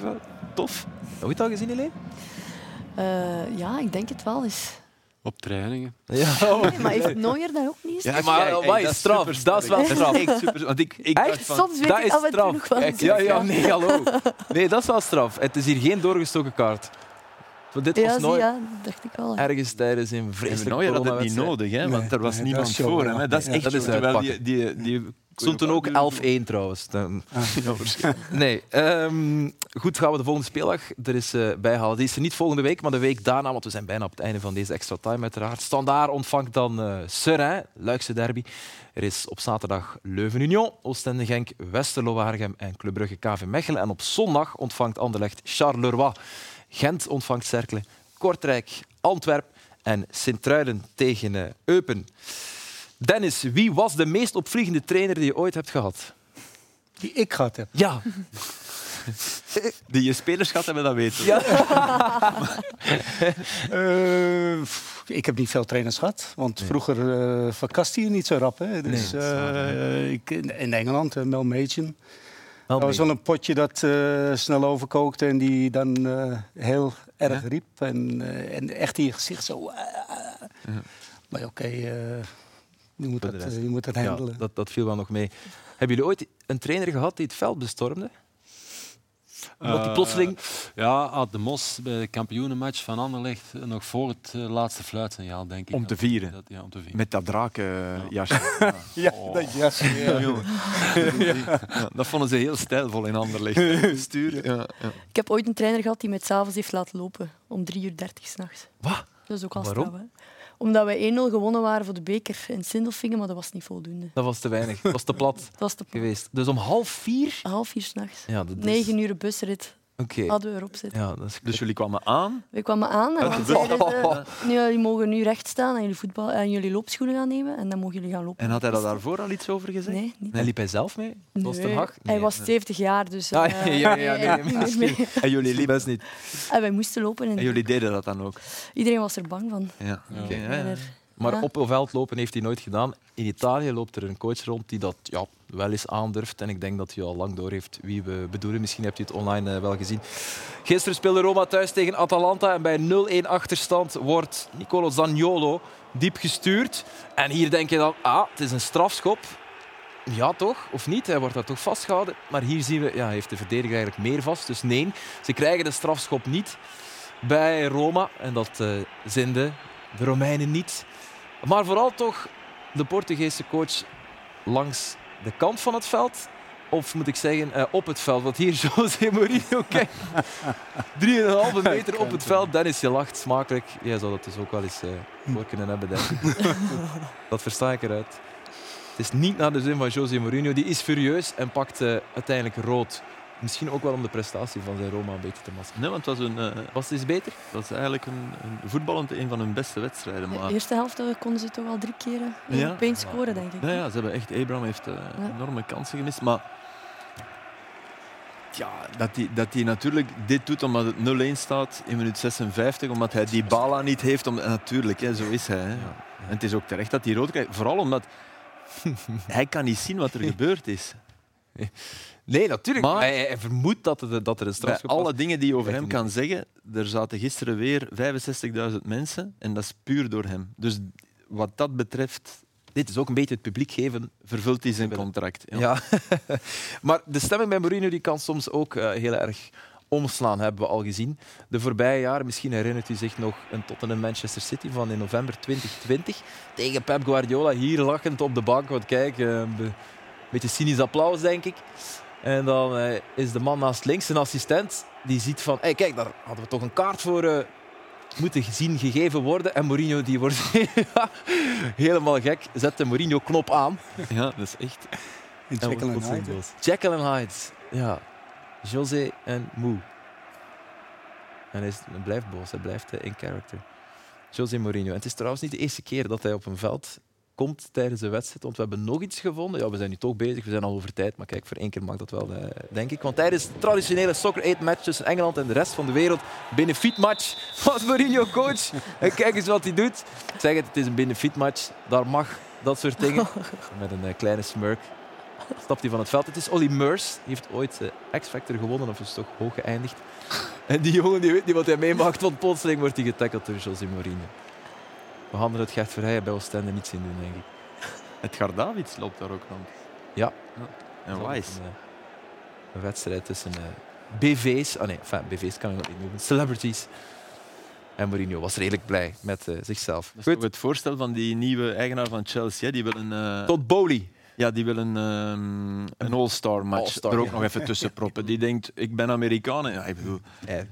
tof. heb je het al gezien, Helene? Eh, ja, ik denk het wel eens. Op trainingen. Ja. [laughs] Nee, maar heeft Nooier dat ook niet? Ja, maar kijk, wat is dat straf? Dat is wel straf. echt super. Want ik, ik Echt? van, Soms weet Dat ik is straf. nog Kijk, ja, ja, nee, hallo. Nee, dat is wel straf. Het is hier geen doorgestoken kaart. Want dit Ja, was nooit ja, dacht ik wel. ergens tijdens een En vreselijke Neuer had het niet nodig, hè, want Nee, er was nee, niemand voor hem. Dat is Ja, echt dat is. Terwijl die, die, die stond toen ook 11-1 trouwens. Waarschijnlijk. [laughs] Nee. ehm, goed, gaan we de volgende speeldag er is eh, bijhalen. Die is er niet volgende week, maar de week daarna, want we zijn bijna op het einde van deze extra time uiteraard. Standaard ontvangt dan Seraing, Luikse derby. Er is op zaterdag Leuven-Union, Oostende-Genk, Westerlo-Waregem en Club Brugge KV Mechelen. En op zondag ontvangt Anderlecht Charleroi. Gent ontvangt Cercle, Kortrijk, Antwerp en Sint-Truiden tegen eh, Eupen. Dennis, wie was de meest opvliegende trainer die je ooit hebt gehad? Die ik gehad heb. Ja, [laughs] Die je spelers gehad hebben, dat weten we. Ja. [laughs] Eh, ik heb niet veel trainers gehad, want vroeger eh verkaste je niet zo rap. Hè. Dus, Nee, eh, ik, in Engeland, uh, Mel Machen. Wel Dat was wel een potje dat eh, snel overkookte en die dan eh, heel erg riep. En, eh, en echt in je gezicht zo... ah. Maar oké, eh, moet dat, eh, je moet dat Ja, handelen. dat, dat viel wel nog mee. Hebben jullie ooit een trainer gehad die het veld bestormde? Omdat die Eh, plotseling... Ja, Ad de Mos bij de kampioenenmatch van Anderlecht eh, nog voor het laatste fluitsignaal, denk ik. Om te vieren. Dat, ja, om te vieren. Met dat drakenjasje. Ja, [laughs] dat jas. Ja. Ja, dat vonden ze heel stijlvol in Anderlecht. Sturen. Ja, ja. Ik heb ooit een trainer gehad die mij s'avonds heeft laten lopen om 3 uur 30 s'nachts. Wat? Dat is ook al Waarom? straf, hè? Omdat wij 1-0 gewonnen waren voor de beker in Sindelfingen, maar dat was niet voldoende. Dat was te weinig. Dat was te plat [laughs] Dat was te geweest. Dus om half vier... half vier s'nachts. Ja, is... Negen uur busrit Oké. hadden we erop zitten. Ja, dat is... Dus jullie kwamen aan. We kwamen aan en zeiden ze, nu, jullie mogen nu recht staan en jullie, voetbal, en jullie loopschoenen gaan nemen en dan mogen jullie gaan lopen. En had hij daar daarvoor al iets over gezegd? Nee, niet. En liep hij zelf mee? Was Nee, een hag? Hij Nee. was 70 jaar, dus... Ah, [laughs] eh, ja, ja, nee, hij liep niet misschien. mee. En jullie, liepen- niet. En wij moesten lopen. En en jullie deden dat dan ook? Iedereen was er bang van. Ja. Oké, ja, ja. Maar Ja. op een veld lopen heeft hij nooit gedaan. In Italië loopt er een coach rond die dat ja, wel eens aandurft. En ik denk dat hij al lang door heeft wie we bedoelen. Misschien hebt u het online eh, wel gezien. Gisteren speelde Roma thuis tegen Atalanta. En bij 0-1 achterstand wordt Nicolo Zaniolo diep gestuurd. En hier denk je dan, ah, het is een strafschop. Ja, toch? Of niet? Hij wordt daar toch vastgehouden. Maar hier zien we, ja, heeft de verdediger eigenlijk meer vast. Dus nee, ze krijgen de strafschop niet bij Roma. En dat eh zinde de Romeinen niet. Maar vooral toch de Portugese coach langs de kant van het veld. Of moet ik zeggen, eh, op het veld. Want hier [laughs] José Mourinho, kijk. 3,5 [laughs] meter op het veld. Dennis, je lacht smakelijk. Jij zou dat dus ook wel eens eh, voor kunnen hebben, denk ik. [laughs] dat versta ik eruit. Het is niet naar de zin van José Mourinho. Die is furieus en pakt eh, uiteindelijk rood. Misschien ook wel om de prestatie van zijn Roma een beetje te maskeren. Nee, want het was, een, eh, Was het eens beter? dat was eigenlijk een, een voetballend een van hun beste wedstrijden. De Maar eerste helft eh, konden ze toch al drie keer eh, Ja. opeens scoren, denk ik. ja, ja, ze hebben echt, Abraham heeft Ja. enorme kansen gemist. Maar ja, dat hij dat die natuurlijk dit doet omdat het 0-1 staat in minuut 56, omdat hij die bala niet heeft. Om, natuurlijk, hè, zo is hij. Hè. En het is ook terecht dat hij rood krijgt. Vooral omdat [laughs] hij kan niet zien wat er [laughs] gebeurd is. Nee, natuurlijk. Maar- hij, hij vermoedt dat, het, dat er een Bij strafschop alle dingen die je over hem kan zeggen, er zaten gisteren weer 65.000 mensen en dat is puur door hem. Dus wat dat betreft Dit is ook een beetje het publiek geven. vervult hij zijn contract. Ja. Ja. [laughs] maar de stemming bij Mourinho die kan soms ook eh, heel erg omslaan, hebben we al gezien. De voorbije jaren, misschien herinnert u zich nog een Tottenham Manchester City van in november 2020 tegen Pep Guardiola, hier lachend op de bank. Want kijk, eh, een be- beetje cynisch applaus, denk ik. En dan eh, is de man naast links, een assistent, die ziet van, hey, kijk, daar hadden we toch een kaart voor eh, moeten gezien gegeven worden. En Mourinho die wordt [laughs] helemaal gek, zet de Mourinho-knop aan. ja, dat is echt. En Jekyll plotseling Hyde. boos. Jekyll and Hyde. Ja. José en Moe. En hij, is, hij blijft boos, hij blijft eh, in character. José Mourinho. En het is trouwens niet de eerste keer dat hij op een veld komt tijdens de wedstrijd. Want we hebben nog iets gevonden. Ja, we zijn nu toch bezig, we zijn al over tijd. Maar kijk, voor één keer mag dat wel, eh, denk ik. Want tijdens de traditionele Soccer 8 match tussen Engeland en de rest van de wereld, benefietmatch, [laughs] was Mourinho coach. En kijk eens wat hij doet. Ik zeg het, het is een benefietmatch. Daar mag dat soort dingen. [laughs] Met een eh, kleine smirk stapt hij van het veld. Het is Olly Murs. Die heeft ooit eh, X-Factor gewonnen, of is toch hoog geëindigd. En die jongen die weet niet wat hij meemaakt, want plotseling wordt hij getackled door José Mourinho. We hadden het Gert Verheijen bij Oostende niets in doen, denk ik. [laughs] Het Davids loopt daar ook rond. Ja. En Wise. Een, eh, een wedstrijd tussen eh, BV's, ah nee, enfin, BV's kan ik dat niet noemen, [laughs] celebrities. En Mourinho was redelijk blij met eh, zichzelf. Dat toch het voorstel van die nieuwe eigenaar van Chelsea. hè? Die willen, eh, Tot Bowley. ja, die willen ehm, een all-star match All-star, er ook ja. nog even tussen proppen. Die denkt, ik ben Amerikaan. Ja, ik bedoel,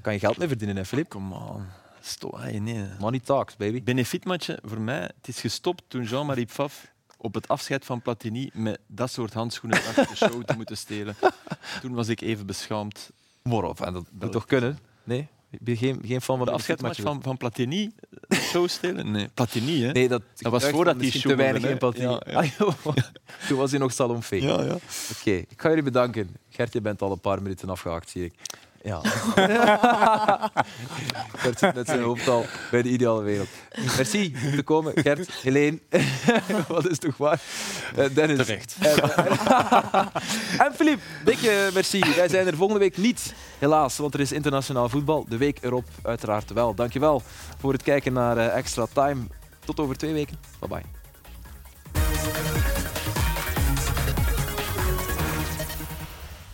kan je geld mee verdienen, hè, Filip? come on. Sto hey, nee. Money talks, baby. Benefietmatje, voor mij, het is gestopt toen Jean-Marie Pfaff op het afscheid van Platini met dat soort handschoenen achter de show te moeten stelen. [laughs] Toen was ik even beschaamd. Morop, en dat moet toch kunnen? Nee? Ben je geen, geen fan van De benefietmatchen? van, van Platini, show stelen? Nee, Platini, hè? Nee, dat, Dat was ik voordat misschien te weinig hè? Ja, Ah. [laughs] Toen was hij nog salonfee. Ja, ja. Oké, ik ga jullie bedanken. Gert, je bent al een paar minuten afgehaakt, zie ik. Ja. [laughs] Gert met zijn hoofd al bij de ideale wereld. Merci om te komen, Gert, Helene. [laughs] Wat is toch waar? Eh, Dennis. Terecht. [laughs] En, en Filip, dikke merci. Wij zijn er volgende week niet, helaas, want er is internationaal voetbal. De week erop uiteraard wel. Dankjewel voor het kijken naar eh, Extra Time. Tot over twee weken. Bye bye.